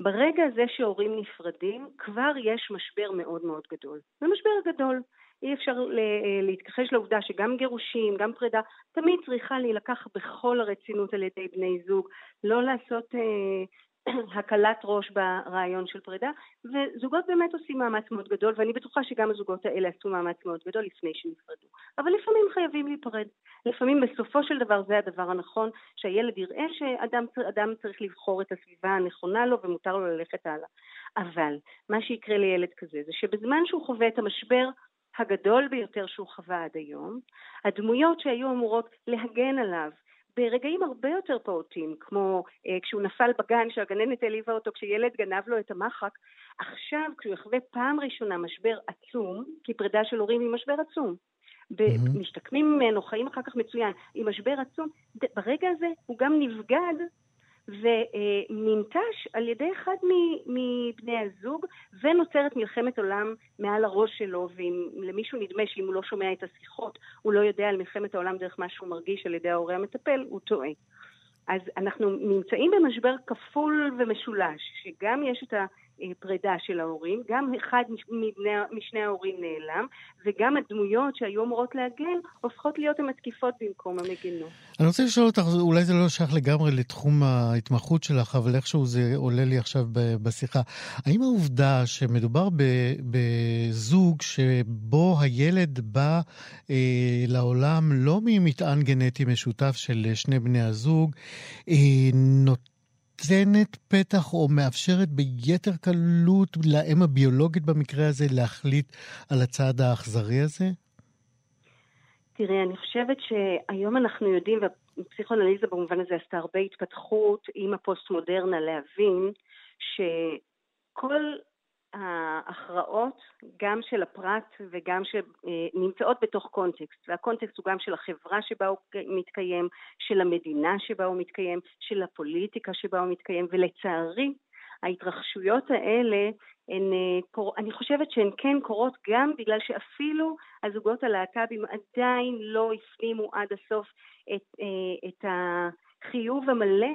ברגע הזה שהורים נפרדים, כבר יש משבר מאוד מאוד גדול. זה משבר גדול. אי אפשר אה, להתכחש לעובדה שגם גירושים, גם פרידה, תמיד צריכה להילקח בכל הרצינות על ידי בני זוג, לא לעשות אה, [clears throat] הקלת ראש ברעיון של פרידה, וזוגות באמת עושים מאמץ מאוד גדול, ואני בטוחה שגם הזוגות האלה עשו מאמץ מאוד גדול לפני שנפרדו. אבל לפעמים חייבים להיפרד. לפעמים בסופו של דבר זה הדבר הנכון, שהילד יראה שאדם צריך לבחור את הסביבה הנכונה לו ומותר לו ללכת הלאה. אבל מה שיקרה לילד כזה זה שבזמן שהוא חווה את המשבר הגדול ביותר שהוא חווה עד היום, הדמויות שהיו אמורות להגן עליו, ברגעים הרבה יותר פעוטים, כמו אה, כשהוא נפל בגן שהגננת העליבה אותו כשילד גנב לו את המחק, עכשיו כשהוא יחווה פעם ראשונה משבר עצום, כי פרידה של הורים היא משבר עצום, mm-hmm. משתקמים ממנו, חיים אחר כך מצוין, עם משבר עצום, ברגע הזה הוא גם נבגד וננטש על ידי אחד מבני הזוג ונוצרת מלחמת עולם מעל הראש שלו ואם למישהו נדמה שאם הוא לא שומע את השיחות הוא לא יודע על מלחמת העולם דרך מה שהוא מרגיש על ידי ההורה המטפל, הוא טועה. אז אנחנו נמצאים במשבר כפול ומשולש, שגם יש את הפרידה של ההורים, גם אחד מבני, משני ההורים נעלם, וגם הדמויות שהיו אמורות להגן הופכות להיות המתקיפות במקום המגינות. אני רוצה לשאול אותך, אולי זה לא שייך לגמרי לתחום ההתמחות שלך, אבל איכשהו זה עולה לי עכשיו בשיחה. האם העובדה שמדובר בזוג שבו הילד בא אה, לעולם לא ממטען גנטי משותף של שני בני הזוג, אה, נותן... נותנת פתח או מאפשרת ביתר קלות לאם הביולוגית במקרה הזה להחליט על הצעד האכזרי הזה? תראה, אני חושבת שהיום אנחנו יודעים, והפסיכואנליזה במובן הזה עשתה הרבה התפתחות עם הפוסט-מודרנה להבין שכל ההכרעות, גם של הפרט וגם שנמצאות בתוך קונטקסט, והקונטקסט הוא גם של החברה שבה הוא מתקיים, של המדינה שבה הוא מתקיים, של הפוליטיקה שבה הוא מתקיים, ולצערי ההתרחשויות האלה הן, אני חושבת שהן כן קורות גם בגלל שאפילו הזוגות הלהט"בים עדיין לא הפנימו עד הסוף את, את החיוב המלא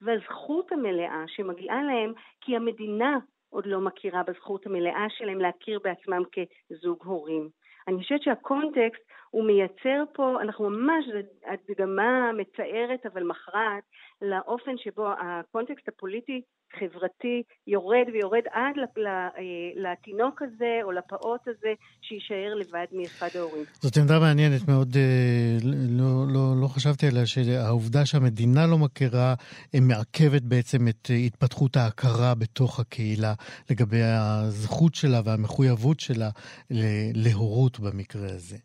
והזכות המלאה שמגיעה להם כי המדינה עוד לא מכירה בזכות המלאה שלהם להכיר בעצמם כזוג הורים. אני חושבת שהקונטקסט הוא מייצר פה, אנחנו ממש, זו הדגמה מצערת אבל מכרעת לאופן שבו הקונטקסט הפוליטי חברתי יורד ויורד עד אה, לתינוק הזה או לפעוט הזה שיישאר לבד מאחד ההורים. זאת עמדה מעניינת מאוד, אה, לא, לא, לא חשבתי עליה, שהעובדה שהמדינה לא מכירה מעכבת בעצם את התפתחות ההכרה בתוך הקהילה לגבי הזכות שלה והמחויבות שלה להורות במקרה הזה.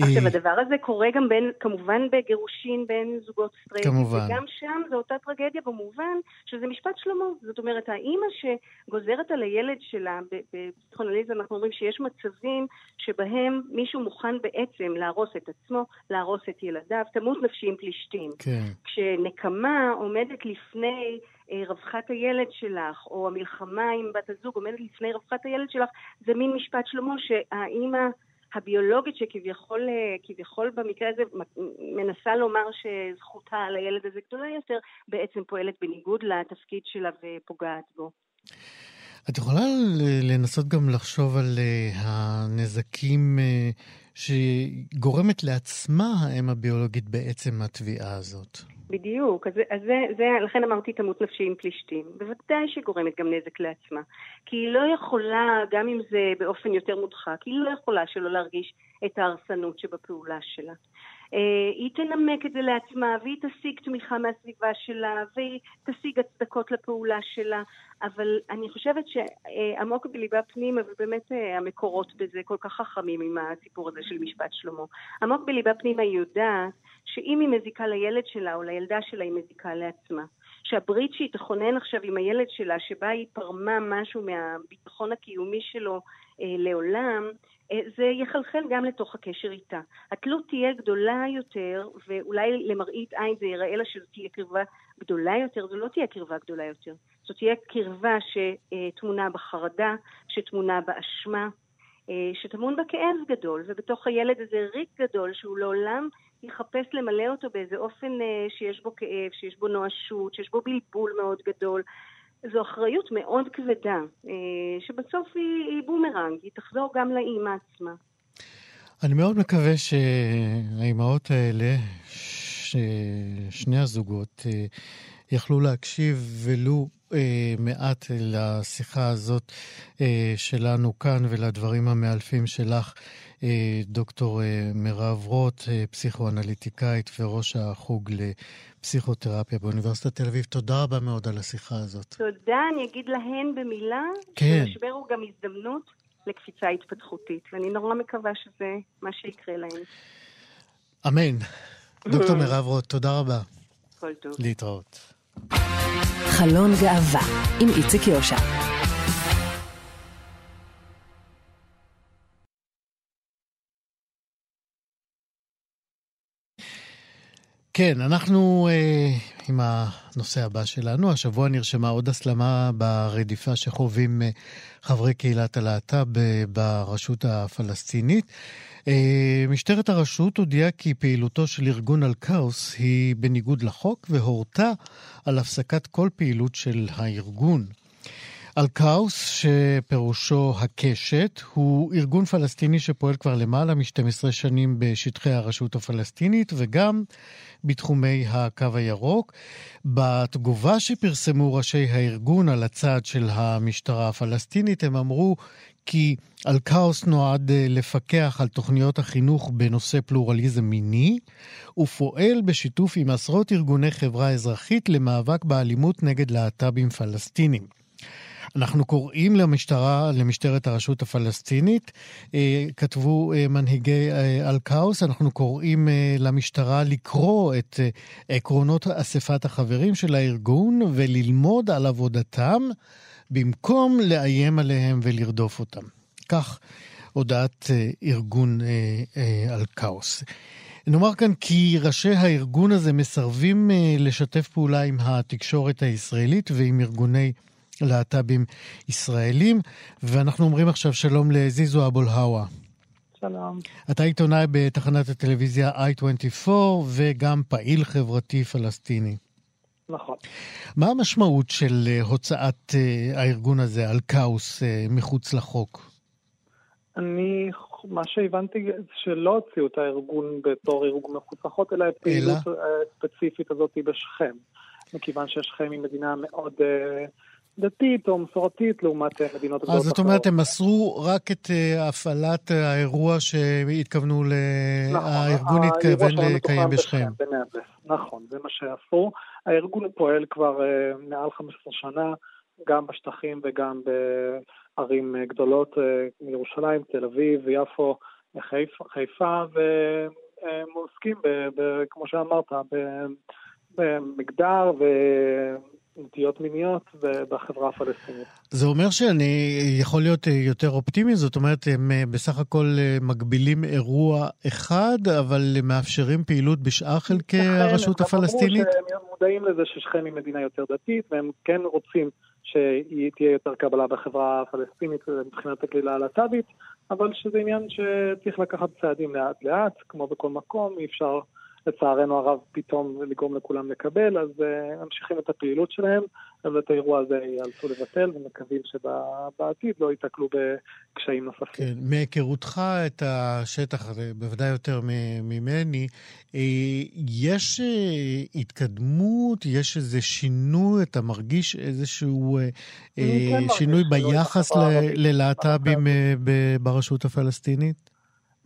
עכשיו אה, הדבר הזה קורה גם בין, כמובן בגירושין בין זוגות סטרייטים, וגם שם זו אותה טרגדיה במובן שזה משפט שלמה. זאת אומרת, האימא שגוזרת על הילד שלה, בפסיכונליזה אנחנו אומרים שיש מצבים שבהם מישהו מוכן בעצם להרוס את עצמו, להרוס את ילדיו, תמות נפשי עם פלישתים. כן. כשנקמה עומדת לפני... אה, רווחת הילד שלך, או המלחמה עם בת הזוג עומדת לפני רווחת הילד שלך, זה מין משפט שלמה שהאימא הביולוגית שכביכול אה, כביכול במקרה הזה מנסה לומר שזכותה על הילד הזה גדולה יותר, בעצם פועלת בניגוד לתפקיד שלה ופוגעת בו. את יכולה לנסות גם לחשוב על אה, הנזקים אה, שגורמת לעצמה האם הביולוגית בעצם התביעה הזאת. בדיוק, אז, אז זה, זה, לכן אמרתי תמות נפשי עם פלישתים. בוודאי שהיא גורמת גם נזק לעצמה. כי היא לא יכולה, גם אם זה באופן יותר מודחק, היא לא יכולה שלא להרגיש את ההרסנות שבפעולה שלה. אה, היא תנמק את זה לעצמה, והיא תשיג תמיכה מהסביבה שלה, והיא תשיג הצדקות לפעולה שלה, אבל אני חושבת שעמוק בליבה פנימה, ובאמת אה, המקורות בזה כל כך חכמים עם הסיפור הזה של משפט שלמה, עמוק בליבה פנימה היא יודעת שאם היא מזיקה לילד שלה או לילדה שלה, היא מזיקה לעצמה. שהברית שהיא תכונן עכשיו עם הילד שלה, שבה היא פרמה משהו מהביטחון הקיומי שלו אה, לעולם, זה יחלחל גם לתוך הקשר איתה. התלות תהיה גדולה יותר, ואולי למראית עין זה ייראה לה שזו תהיה קרבה גדולה יותר, זו לא תהיה קרבה גדולה יותר. זו תהיה קרבה שטמונה בחרדה, שטמונה באשמה, אה, שטמון בכאב גדול, ובתוך הילד הזה ריק גדול שהוא לעולם יחפש למלא אותו באיזה אופן אה, שיש בו כאב, שיש בו נואשות, שיש בו בלבול מאוד גדול. זו אחריות מאוד כבדה, אה, שבסוף היא, היא בומרנג, היא תחזור גם לאימא עצמה. אני מאוד מקווה שהאימהות האלה, שני הזוגות, יכלו להקשיב ולו אה, מעט לשיחה הזאת אה, שלנו כאן ולדברים המאלפים שלך, אה, דוקטור אה, מירב רוט, אה, פסיכואנליטיקאית וראש החוג לפסיכותרפיה באוניברסיטת תל אביב. תודה רבה מאוד על השיחה הזאת. תודה, אני אגיד להן במילה, כן. שמשבר הוא גם הזדמנות לקפיצה התפתחותית, ואני נורא מקווה שזה מה שיקרה להן. אמן. דוקטור מירב רוט, תודה רבה. כל טוב. להתראות. חלון גאווה עם איציק יושע. כן, אנחנו אה, עם הנושא הבא שלנו. השבוע נרשמה עוד הסלמה ברדיפה שחווים אה, חברי קהילת הלהט"ב אה, ברשות הפלסטינית. אה, משטרת הרשות הודיעה כי פעילותו של ארגון אל-כאוס היא בניגוד לחוק והורתה על הפסקת כל פעילות של הארגון. אל-כאוס, שפירושו הקשת, הוא ארגון פלסטיני שפועל כבר למעלה מ-12 שנים בשטחי הרשות הפלסטינית וגם בתחומי הקו הירוק. בתגובה שפרסמו ראשי הארגון על הצעד של המשטרה הפלסטינית, הם אמרו כי אל-כאוס נועד אה, לפקח על תוכניות החינוך בנושא פלורליזם מיני, ופועל בשיתוף עם עשרות ארגוני חברה אזרחית למאבק באלימות נגד להט"בים פלסטינים. אנחנו קוראים למשטרה, למשטרת הרשות הפלסטינית, אה, כתבו אה, מנהיגי אל-כאוס, אנחנו קוראים למשטרה לקרוא את עקרונות אספת החברים של הארגון וללמוד על עבודתם במקום לאיים עליהם ולרדוף אותם. כך הודעת אה, ארגון אה, אה, על כאוס. נאמר כאן כי ראשי הארגון הזה מסרבים לשתף פעולה עם התקשורת הישראלית ועם ארגוני להט"בים ישראלים, ואנחנו אומרים עכשיו שלום לזיזו אבו אל-הווה. שלום. אתה עיתונאי בתחנת הטלוויזיה i24 וגם פעיל חברתי פלסטיני. נכון. מה המשמעות של אה, הוצאת אה, הארגון הזה על כאוס אה, מחוץ לחוק? אני, מה שהבנתי זה שלא הוציאו את הארגון בתור ארגון מחוץ לחוק, אלא הפעילות הספציפית הזאת בשכם. מכיוון ששכם היא מדינה מאוד... דתית או מסורתית לעומת מדינות גדולות אחרות. אז זאת אומרת, הם מסרו רק את הפעלת האירוע שהתכוונו. נכון, הארגון התכוון לקיים בשכם. נכון, זה מה שעשו. הארגון פועל כבר מעל 15 שנה, גם בשטחים וגם בערים גדולות, ירושלים, תל אביב, יפו, חיפה, והם עוסקים, כמו שאמרת, במגדר. נטיות מיניות בחברה הפלסטינית. זה אומר שאני יכול להיות יותר אופטימי, זאת אומרת, הם בסך הכל מגבילים אירוע אחד, אבל מאפשרים פעילות בשאר חלקי הרשות הפלסטינית? הם אמרו שהם מודעים לזה ששכם היא מדינה יותר דתית, והם כן רוצים שהיא תהיה יותר קבלה בחברה הפלסטינית מבחינת הקהילה הלהט"בית, אבל שזה עניין שצריך לקחת צעדים לאט לאט, כמו בכל מקום, אי אפשר... לצערנו הרב פתאום לגרום לכולם לקבל, אז uh, ממשיכים את הפעילות שלהם, אבל את האירוע הזה ייאלצו לבטל, ומקווים שבעתיד לא ייתקלו בקשיים נוספים. כן, מהיכרותך את השטח, בוודאי יותר ממני, אה, יש אה, התקדמות, יש איזה שינוי, אתה מרגיש איזשהו כן שינוי ביחס ללהט"בים ברשות הפלסטינית?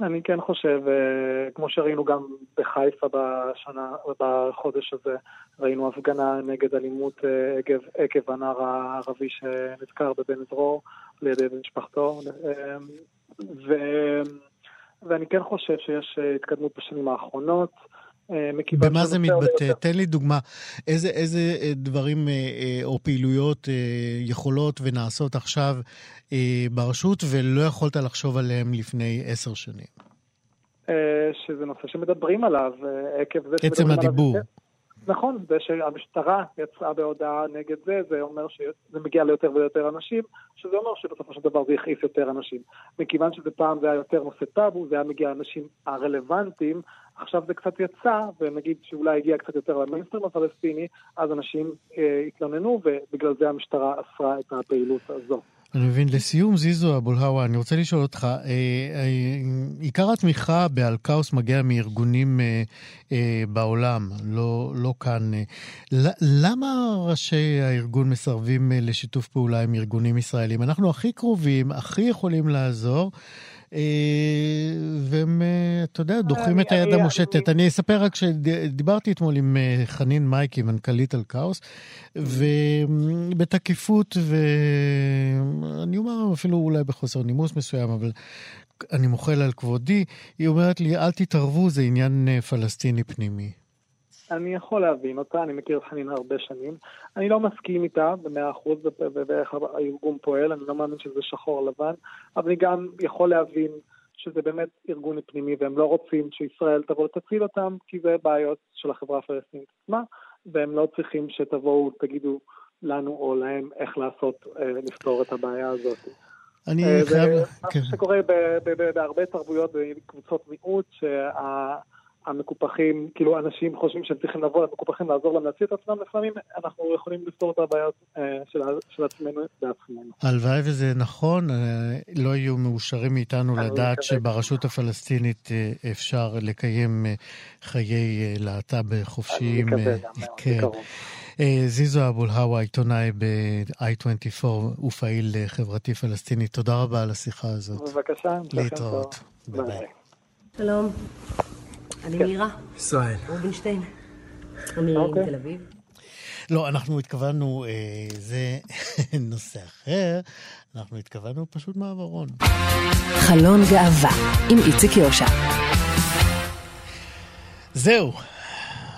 אני כן חושב, אה, כמו שראינו גם בחיפה בשנה, בחודש הזה, ראינו הפגנה נגד אלימות אה, עקב, עקב הנער הערבי שנזכר בבן דרור על ידי משפחתו. אה, ו, ואני כן חושב שיש התקדמות בשנים האחרונות. אה, במה זה מתבטא? תן לי דוגמה. איזה, איזה אה, דברים אה, או פעילויות יכולות ונעשות עכשיו ברשות ולא יכולת לחשוב עליהם לפני עשר שנים? שזה נושא שמדברים עליו, עקב זה עליו. עצם הדיבור. נכון, זה שהמשטרה יצאה בהודעה נגד זה, זה אומר שזה מגיע ליותר ויותר אנשים, שזה אומר שבסופו של דבר זה יכעיס יותר אנשים. מכיוון שזה פעם זה היה יותר נושא טאבו, זה היה מגיע לאנשים הרלוונטיים, עכשיו זה קצת יצא, ונגיד שאולי הגיע קצת יותר למיינסטרים הפלסטיני, אז אנשים אה, התלוננו, ובגלל זה המשטרה אסרה את הפעילות הזו. אני מבין. לסיום, זיזו אבולהאווה, אני רוצה לשאול אותך, אה, אה, עיקר התמיכה באלקאוס מגיע מארגונים אה, אה, בעולם, לא, לא כאן. אה, למה ראשי הארגון מסרבים אה, לשיתוף פעולה עם ארגונים ישראלים? אנחנו הכי קרובים, הכי יכולים לעזור. אה, והם, אה, אתה יודע, דוחים את היד המושטת. אני אספר רק שדיברתי אתמול עם אה, חנין מייקי, מנכ"לית על כאוס, ובתקיפות, ואני אומר אפילו אולי בחוסר נימוס מסוים, אבל אני מוחל על כבודי, היא אומרת לי, אל תתערבו, זה עניין פלסטיני פנימי. אני יכול להבין אותה, אני מכיר את חנין הרבה שנים. אני לא מסכים איתה במאה אחוז באיך הארגון פועל, אני לא מאמין שזה שחור לבן, אבל אני גם יכול להבין שזה באמת ארגון פנימי והם לא רוצים שישראל תבוא ותציל אותם, כי זה בעיות של החברה הפלסטינית עצמה, והם לא צריכים שתבואו, תגידו לנו או להם איך לעשות, אה, לפתור את הבעיה הזאת. אני אה, חייב... מה כן. שקורה בהרבה תרבויות, בקבוצות מיעוט, שה... המקופחים, כאילו אנשים חושבים שהם צריכים לבוא למקופחים לעזור להם להציל את עצמם, לפעמים אנחנו יכולים לפתור את הבעיות אה, של, של עצמנו בעצמנו. הלוואי וזה נכון, אה, לא יהיו מאושרים מאיתנו לדעת שברשות הפלסטינית אה, אפשר לקיים חיי להט"ב חופשיים. אני מקווה גם, כן. זיזו אבולהאווה, עיתונאי ב-i24 ופעיל חברתי פלסטיני, תודה רבה על השיחה הזאת. בבקשה. להתראות. ביי. שלום. אני כן. מירה. ישראל. רובינשטיין. אני אוקיי. מתל אביב. לא, אנחנו התכוונו, אה, זה [laughs] נושא אחר, אנחנו התכוונו פשוט מעברון. חלון גאווה, עם איציק יושע. זהו,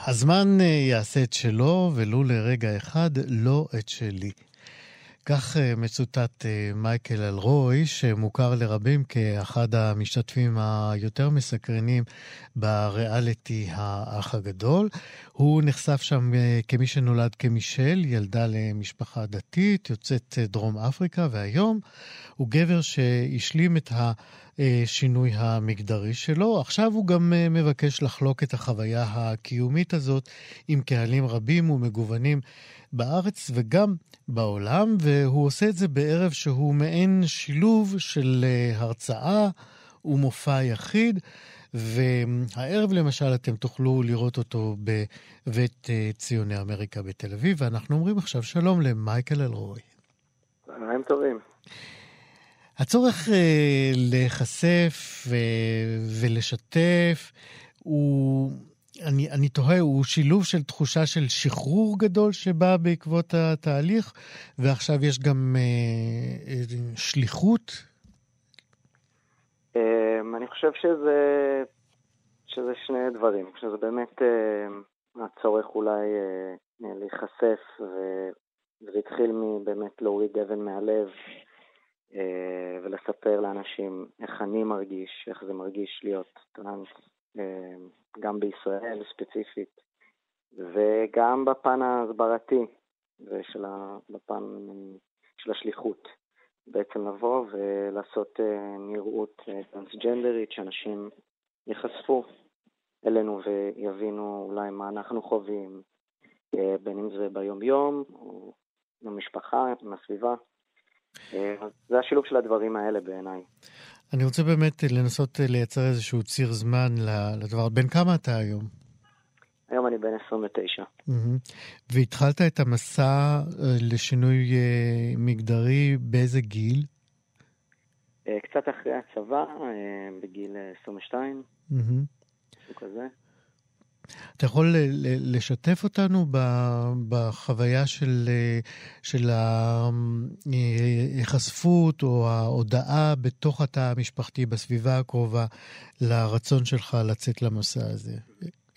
הזמן אה, יעשה את שלו, ולו לרגע אחד לא את שלי. כך אה, מצוטט אה, מייקל אלרוי, שמוכר לרבים כאחד המשתתפים היותר מסקרנים בריאליטי האח הגדול. הוא נחשף שם אה, כמי שנולד כמישל, ילדה למשפחה דתית, יוצאת דרום אפריקה, והיום הוא גבר שהשלים את השינוי המגדרי שלו. עכשיו הוא גם מבקש לחלוק את החוויה הקיומית הזאת עם קהלים רבים ומגוונים בארץ וגם בעולם, והוא עושה את זה בערב שהוא מעין שילוב של אה, הרצאה ומופע יחיד. והערב למשל אתם תוכלו לראות אותו בבית אה, ציוני אמריקה בתל אביב, ואנחנו אומרים עכשיו שלום למייקל אלרוי. צהריים טובים. הצורך uh, להיחשף uh, ולשתף הוא אני, אני תוהה, הוא שילוב של תחושה של שחרור גדול שבא בעקבות התהליך, ועכשיו יש גם אה, אה, שליחות? אה, אני חושב שזה, שזה שני דברים. שזה באמת אה, הצורך אולי אה, להיחשף, וזה התחיל מבאמת להוריד אבן מהלב. אה, ולספר לאנשים איך אני מרגיש, איך זה מרגיש להיות טרנס אה, גם בישראל ספציפית, וגם בפן ההסברתי ובפן של השליחות. בעצם לבוא ולעשות אה, נראות אה, טרנסג'נדרית, שאנשים ייחשפו אלינו ויבינו אולי מה אנחנו חווים, בין אם זה ביום-יום או במשפחה, עם. זה השילוב של הדברים האלה בעיניי. אני רוצה באמת לנסות לייצר איזשהו ציר זמן לדבר. בן כמה אתה היום? היום אני בן 29. Mm-hmm. והתחלת את המסע אה, לשינוי אה, מגדרי באיזה גיל? אה, קצת אחרי הצבא, בגיל 22, mm-hmm. משהו כזה. אתה יכול לשתף אותנו בחוויה של, של ההיחשפות או ההודעה בתוך התא המשפחתי, בסביבה הקרובה, לרצון שלך לצאת למסע הזה?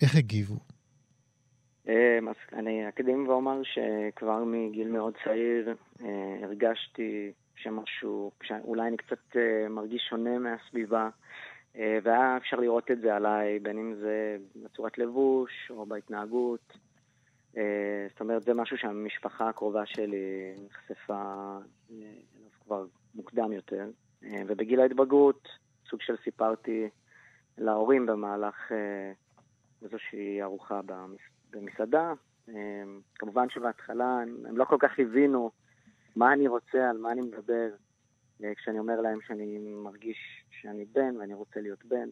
איך הגיבו? אז אני אקדים ואומר שכבר מגיל מאוד צעיר אה, הרגשתי שמשהו, שאולי אני קצת אה, מרגיש שונה מהסביבה. אה, והיה אפשר לראות את זה עליי, בין אם זה בצורת לבוש או בהתנהגות. אה, זאת אומרת, זה משהו שהמשפחה הקרובה שלי נחשפה אליו כבר מוקדם יותר. אה, ובגיל ההתבגרות, סוג של סיפרתי להורים במהלך איזושהי ארוחה במסעדה. כמובן שבהתחלה הם לא כל כך הבינו מה אני רוצה, על מה אני מדבר. כשאני אומר להם שאני מרגיש שאני בן ואני רוצה להיות בן.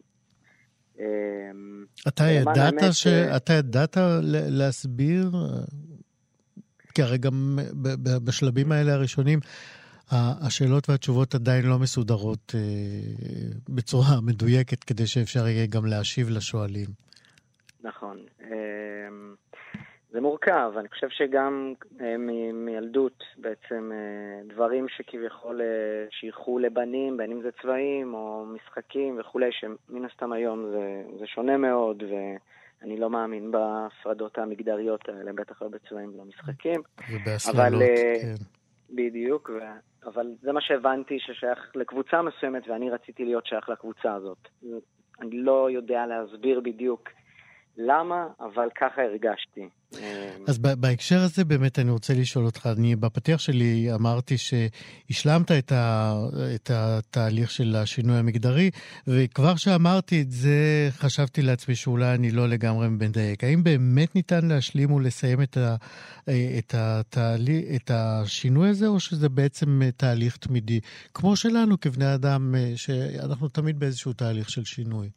אתה ידעת, ש... אתה ידעת להסביר? כי הרי גם בשלבים האלה הראשונים, השאלות והתשובות עדיין לא מסודרות בצורה מדויקת, כדי שאפשר יהיה גם להשיב לשואלים. נכון. זה מורכב, אני חושב שגם אה, מילדות בעצם אה, דברים שכביכול אה, שייכו לבנים, בין אם זה צבעים או משחקים וכולי, שמן הסתם היום זה, זה שונה מאוד ואני לא מאמין בהפרדות המגדריות האלה, בטח לא בצבעים ולא משחקים. ובהסללות, כן. בדיוק, ו... אבל זה מה שהבנתי ששייך לקבוצה מסוימת ואני רציתי להיות שייך לקבוצה הזאת. אני לא יודע להסביר בדיוק למה, אבל ככה הרגשתי. אז בהקשר הזה באמת אני רוצה לשאול אותך, אני בפתיח שלי אמרתי שהשלמת את, ה, את התהליך של השינוי המגדרי, וכבר שאמרתי את זה חשבתי לעצמי שאולי אני לא לגמרי מדייק. האם באמת ניתן להשלים ולסיים את, ה, את, התהליך, את השינוי הזה, או שזה בעצם תהליך תמידי, כמו שלנו כבני אדם, שאנחנו תמיד באיזשהו תהליך של שינוי?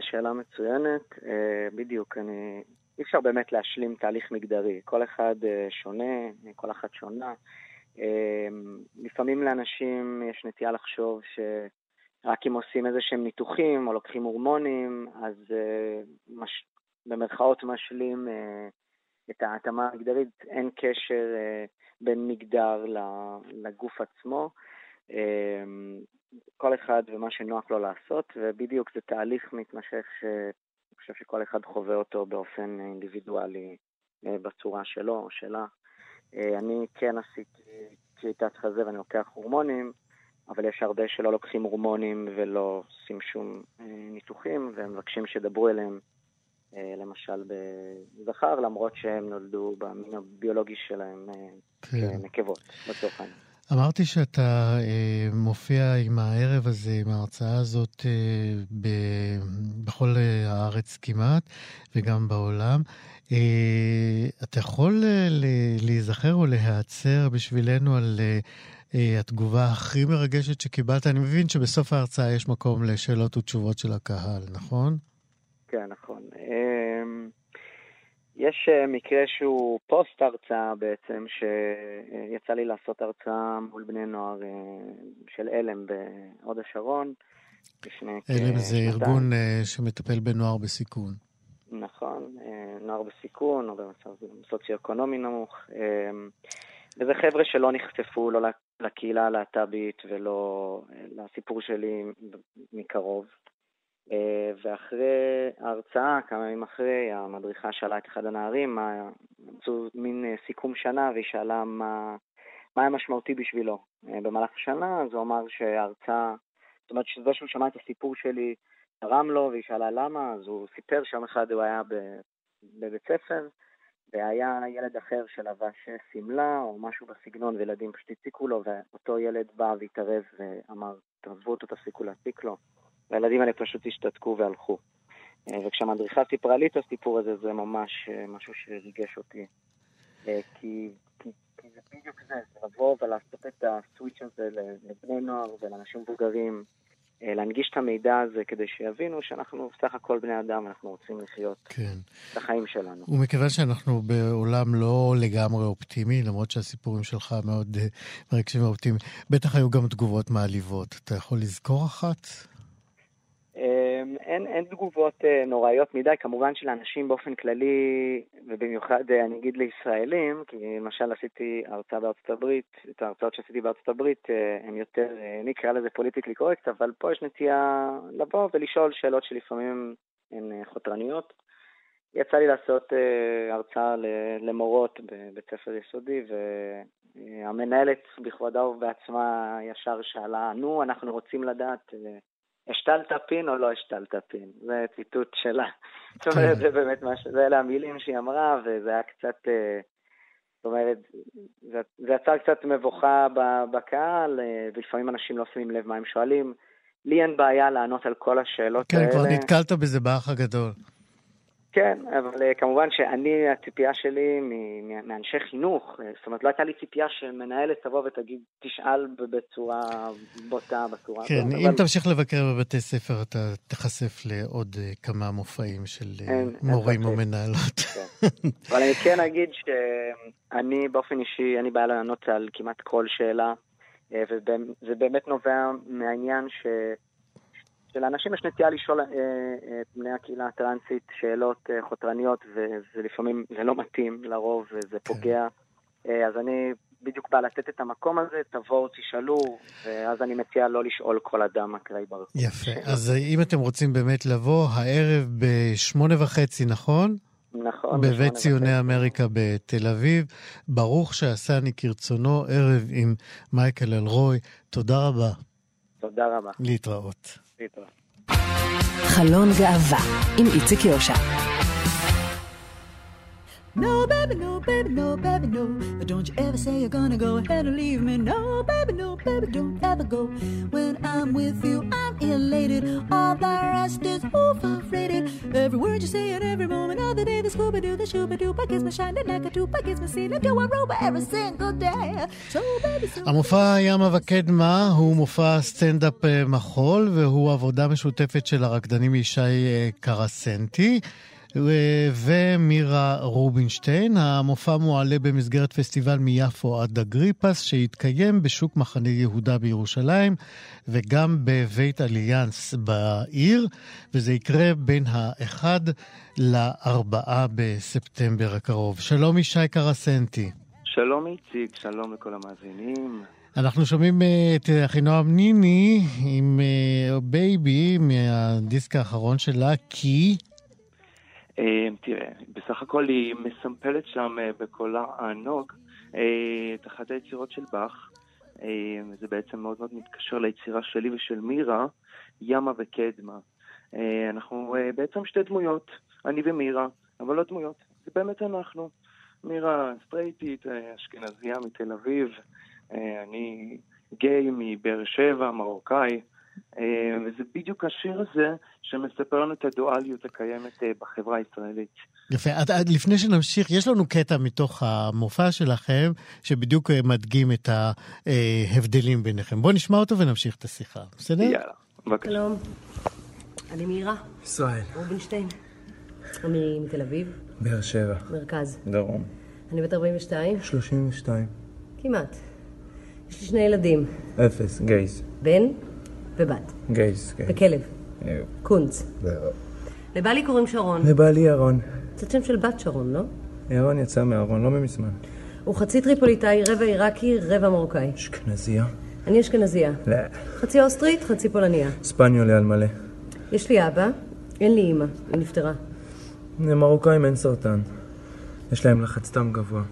שאלה מצוינת. אה, בדיוק, אני... אי אפשר באמת להשלים תהליך מגדרי. כל אחד אה, שונה, כל אחת שונה. אה, לפעמים לאנשים יש נטייה לחשוב שרק אם עושים איזה שהם ניתוחים או לוקחים הורמונים, אז מש... במרכאות משלים את ההתאמה המגדרית. אין קשר בין מגדר לגוף עצמו. כל אחד ומה שנוח לו לעשות, ובדיוק זה תהליך מתמשך שאני חושב שכל אחד חווה אותו באופן אינדיבידואלי אה, בצורה שלו או שלה. אה, אני כן עשיתי כריתת חזה ואני לוקח הורמונים, אבל יש הרבה שלא לוקחים הורמונים ולא עושים שום אה, ניתוחים, והם מבקשים שידברו אליהם למשל בזכר, למרות שהם נולדו במין הביולוגי שלהם כן. כנקבות, לצורך העניין. אמרתי שאתה אה, מופיע עם הערב הזה, עם ההרצאה הזאת, אה, ב, בכל אה, הארץ כמעט, וגם בעולם. אה, אתה יכול אה, להיזכר או להיעצר בשבילנו על אה, אה, התגובה הכי מרגשת שקיבלת? אני מבין שבסוף ההרצאה יש מקום לשאלות ותשובות של הקהל, נכון? כן, נכון. יש אה, מקרה שהוא פוסט הרצאה בעצם, שיצא לי לעשות הרצאה מול בני נוער אה, של עלם בהוד השרון. עלם זה ארגון אה, שמטפל בנוער בסיכון. נכון, נוער בסיכון או במצב סוציו-אקונומי נמוך. וזה חבר'ה שלא נחשפו לא לקהילה הלהט"בית ולא לסיפור שלי מקרוב. אה, ואחרי ההרצאה, כמה ימים אחרי, המדריכה שאלה את אחד הנערים, עשו מין אה, סיכום שנה, והיא שאלה מה, מה היה משמעותי בשבילו אה, במהלך השנה, אז הוא אמר שההרצאה, זאת אומרת שזה שהוא שמע את הסיפור שלי, תרם לו, והיא שאלה למה, אז הוא סיפר שיום אחד הוא היה בבית ספר, והיה ילד אחר שלבש שמלה או משהו בסגנון, וילדים פשוט הציקו לו, ואותו ילד בא והתערב ואמר, תעזבו אותו, תפסיקו להציק לו. והילדים האלה פשוט השתתקו והלכו. אה, וכשהמדריכה סיפרה לי את הסיפור הזה, זה ממש אה, משהו שריגש אותי. אה, כי, כי, כי זה בדיוק זה, זה לבוא ולעשות את הסוויץ' הזה לבני נוער ולאנשים מבוגרים, להנגיש את המידע הזה כדי שיבינו שאנחנו בסך הכל בני אדם, אנחנו רוצים לחיות כן. את החיים שלנו. ומכיוון שאנחנו בעולם לא לגמרי אופטימי, למרות שהסיפורים שלך מאוד מרגשים ואופטימיים, בטח היו גם תגובות מעליבות. אתה יכול לזכור אחת? אמ, אין, אין תגובות אה, נוראיות מדי, כמובן שלאנשים באופן כללי, ובמיוחד אה, אני אגיד לישראלים, כי למשל עשיתי הרצאה בארצות הברית, את ההרצאות שעשיתי בארצות הברית אה, הן יותר, אני אקרא לזה פוליטיקלי קורקט, אבל פה יש נטייה לבוא ולשאול שאלות שלפעמים הן חותרניות. יצא לי לעשות הרצאה למורות בבית ספר יסודי, והמנהלת בכבודה ובעצמה ישר שאלה, נו, אנחנו רוצים לדעת השתלת פין או לא השתלת פין? זה ציטוט שלה. זאת אומרת, זה באמת משהו, זה אלה המילים שהיא אמרה, וזה היה קצת, אה, זאת אומרת, זה, זה יצר קצת מבוכה בקהל, אה, ולפעמים אנשים לא שמים לב מה הם שואלים. לי אין בעיה לענות על כל השאלות כן, האלה. כן, כבר נתקלת בזה באח הגדול. כן, אבל uh, כמובן שאני, הציפייה שלי מאנשי חינוך, uh, זאת אומרת, לא הייתה לי ציפייה שמנהלת תבוא ותגיד, תשאל בצורה בוטה, בצורה כן, הזאת. כן, אם אבל... תמשיך לבקר בבתי ספר, אתה תיחשף לעוד uh, כמה מופעים של אין, מורים אין או מנהלות. כן. אבל אני כן אגיד שאני באופן אישי, אין לי בעיה לענות על כמעט כל שאלה, וזה באמת נובע מהעניין ש... שלאנשים יש נטייה לשאול אה, אה, את בני הקהילה הטרנסית שאלות אה, חותרניות, ולפעמים זה לא מתאים לרוב וזה כן. פוגע. אז אני בדיוק בא לתת את המקום הזה, תבואו, תשאלו, ואז אני מציע לא לשאול כל אדם אקראי ברחוב. יפה. אז אם אתם רוצים באמת לבוא, הערב בשמונה וחצי, נכון? נכון. בבית ציוני אמריקה בתל אביב. ברוך שעשני כרצונו, ערב עם מייקל אלרוי. תודה רבה. תודה רבה. להתראות. להתראות. חלון גאווה עם איציק יושע. No, baby, no, baby, no, baby, no. Don't you ever say you're gonna go ahead and leave me. No, baby, no, baby, don't ever go. When I'm with you, I'm elated. All the rest is overrated. Every word you say and every moment of the day, the Scooby Doo, the Shooby Doo, I kiss me shining like a tube, I kiss me seeing do a rover every single day. So, baby, so. המופע ימה וקדמה הוא מופע סטנדאפ מחול, והוא עבודה משותפת של הרקדנים ישי קרסנטי. ומירה רובינשטיין. המופע מועלה במסגרת פסטיבל מיפו עד אגריפס, שיתקיים בשוק מחנה יהודה בירושלים, וגם בבית אליאנס בעיר, וזה יקרה בין ה-1 ל-4 בספטמבר הקרוב. שלום ישי קרסנטי. שלום איציק, שלום לכל המאזינים. אנחנו שומעים אה, את אחינועם ניני עם Baby מהדיסק האחרון שלה, כי... אה, תראה, בסך הכל היא מסמפלת שם אה, בקולה הענוג אה, את אחת היצירות של באך. זה בעצם מאוד מאוד מתקשר ליצירה שלי ושל מירה, ימה וקדמה. אנחנו בעצם שתי דמויות, אני ומירה, אבל לא דמויות, זה באמת אנחנו. מירה סטרייטית, אשכנזייה מתל אביב, אני גיי מבאר שבע, מרוקאי. אה, וזה בדיוק השיר הזה שמספר לנו את הדואליות הקיימת אה, בחברה הישראלית. יפה. עד, עד לפני שנמשיך, יש לנו קטע מתוך המופע שלכם, שבדיוק אה, מדגים את ההבדלים ביניכם. בואו נשמע אותו ונמשיך את השיחה, בסדר? יאללה, בבקשה. שלום, אני מירה. ישראל. רובינשטיין. אני מתל אביב. באר שבע. מרכז. דרום. אני בת 42. 32. כמעט. יש לי שני ילדים. אפס, גייז. בן? ובת. גייז, כן. וכלב. קונץ. לבעלי קוראים שרון. לבעלי ירון. קצת שם של בת שרון, לא? ירון יצא מארון, לא ממזמן. הוא חצי טריפוליטאי, רבע עיראקי, רבע מרוקאי. אשכנזייה? אני אשכנזייה. לא. חצי אוסטרית, חצי פולניה. ספניולי על מלא. יש לי אבא, אין לי אימא, היא נפטרה. למרוקאים אין סרטן. יש להם לחץ דם גבוה,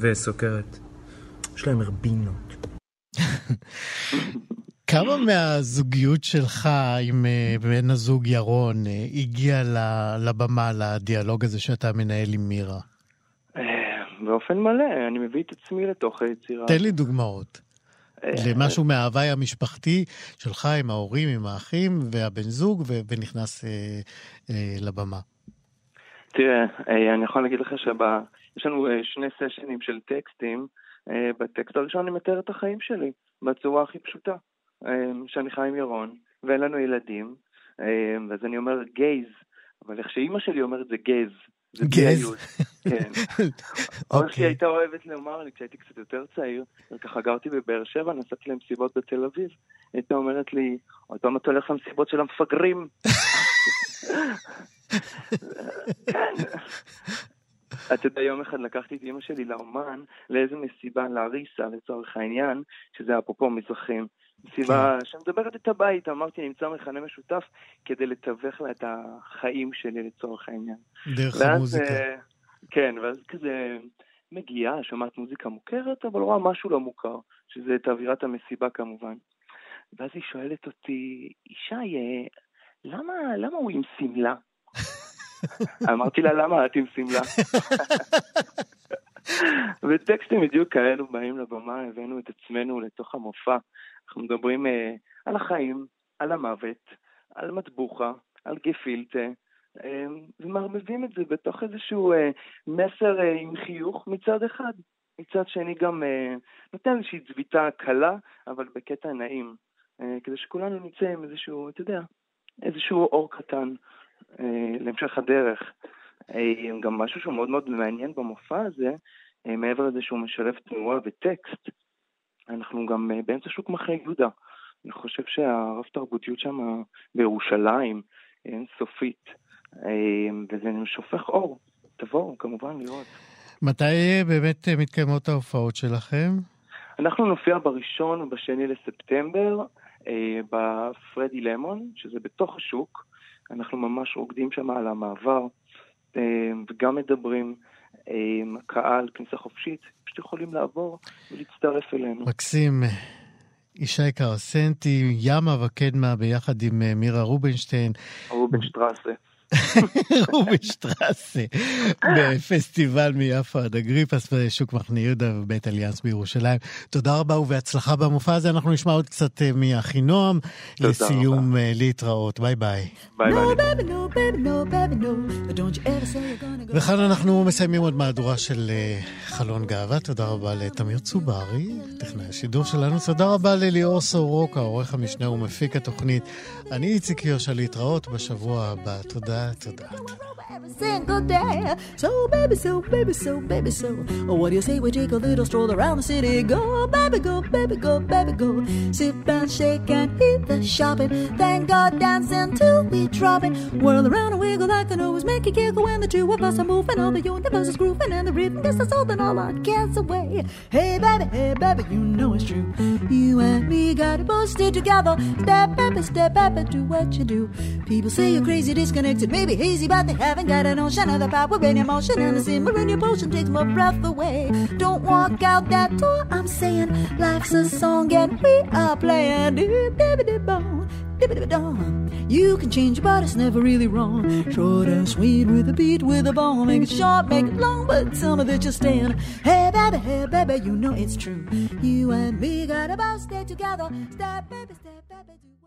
וסוכרת. יש להם הרבינות. [laughs] כמה מהזוגיות שלך עם אה, בן הזוג ירון אה, הגיע לבמה, לדיאלוג הזה שאתה מנהל עם מירה? אה, באופן מלא, אני מביא את עצמי לתוך היצירה. תן לי דוגמאות. למשהו מההוואי המשפחתי שלך עם ההורים, עם האחים והבן זוג, ונכנס אה, אה, לבמה. תראה, אני יכול להגיד לך שיש לנו שני סשנים של טקסטים. בטקסט הראשון אני מתאר את החיים שלי בצורה הכי פשוטה. אמ, שאני חי עם ירון, ואין לנו ילדים, אמ, ואז אני אומר גייז, אבל איך שאימא שלי אומרת זה גז. גז? כן. [laughs] אוקיי. שלי הייתה אוהבת לומר לי, כשהייתי קצת יותר צעיר, וככה גרתי בבאר שבע, נסעתי למסיבות בתל אביב, הייתה אומרת לי, עוד פעם אתה הולך למסיבות של המפגרים. [laughs] כן. אתה יודע, יום אחד לקחתי את אמא שלי לאומן לאיזה מסיבה, לאריסה לצורך העניין, שזה אפרופו מזרחים. מסיבה כן. שמדברת את הבית, אמרתי, נמצא מכנה משותף כדי לתווך לה את החיים שלי לצורך העניין. דרך ואז, המוזיקה. Uh, כן, ואז כזה מגיעה, שומעת מוזיקה מוכרת, אבל רואה משהו לא מוכר, שזה את אווירת המסיבה כמובן. ואז היא שואלת אותי, ישי, אה, למה, למה הוא עם שמלה? [laughs] אמרתי לה, למה את עם שמלה? [laughs] וטקסטים בדיוק כאלו באים לבמה, הבאנו את עצמנו לתוך המופע. אנחנו מדברים uh, על החיים, על המוות, על מטבוחה, על גפילטה, ומערבבים את זה בתוך איזשהו מסר עם חיוך מצד אחד. מצד שני גם נותן איזושהי צביטה קלה, אבל בקטע נעים. כדי שכולנו נצא עם איזשהו, אתה יודע, איזשהו אור קטן להמשך הדרך. גם משהו שהוא מאוד מאוד מעניין במופע הזה, מעבר לזה שהוא משלב תנועה וטקסט, אנחנו גם באמצע שוק מחנה יהודה. אני חושב שהרב תרבותיות שם בירושלים אין סופית, וזה שופך אור. תבואו כמובן לראות. מתי באמת מתקיימות ההופעות שלכם? אנחנו נופיע בראשון ובשני לספטמבר בפרדי למון, שזה בתוך השוק. אנחנו ממש רוקדים שם על המעבר, וגם מדברים. קהל, כניסה חופשית, פשוט יכולים לעבור ולהצטרף אלינו. מקסים. ישי קרסנטי, ימה וקדמה ביחד עם מירה רובינשטיין. רובינשטרסה. [laughs] רובינשטרסה, בפסטיבל מיפו עד אגריפס בשוק מחנה יהודה ובית אליאנס בירושלים. תודה רבה ובהצלחה במופע הזה. אנחנו נשמע עוד קצת מאחינועם. לסיום, להתראות. ביי ביי. ביי ביי. וכאן אנחנו מסיימים עוד מהדורה של חלון גאווה. תודה רבה לתמיר צוברי, טכנאי השידור שלנו. תודה רבה לליאור סורוקה, עורך המשנה ומפיק התוכנית. אני איציק יושע, להתראות בשבוע הבא. תודה. תודה. Every single day. So, baby, so, baby, so, baby, so. What do you say we take a little stroll around the city? Go, baby, go, baby, go, baby, go. Sit and shake and eat the shopping. Thank God dancing till we drop it. Whirl around and wiggle like an always make a giggle when the two of us are moving. All the universe is grooving and the rhythm gets us holding all our cares away. Hey, baby, hey, baby, you know it's true. You and me got it both stay together. Step, baby, step, baby, do what you do. People say you're crazy, disconnected, maybe hazy, but they haven't got a notion of the power in emotion and the simmer in your potion takes my breath away. Don't walk out that door, I'm saying life's a song and we are playing. You can change, but it's never really wrong. Short and sweet with a beat, with a ball. Make it short, make it long, but tell me that you're staying. Hey, baby, hey, baby, you know it's true. You and me got about stay together. Step, baby, step, baby, do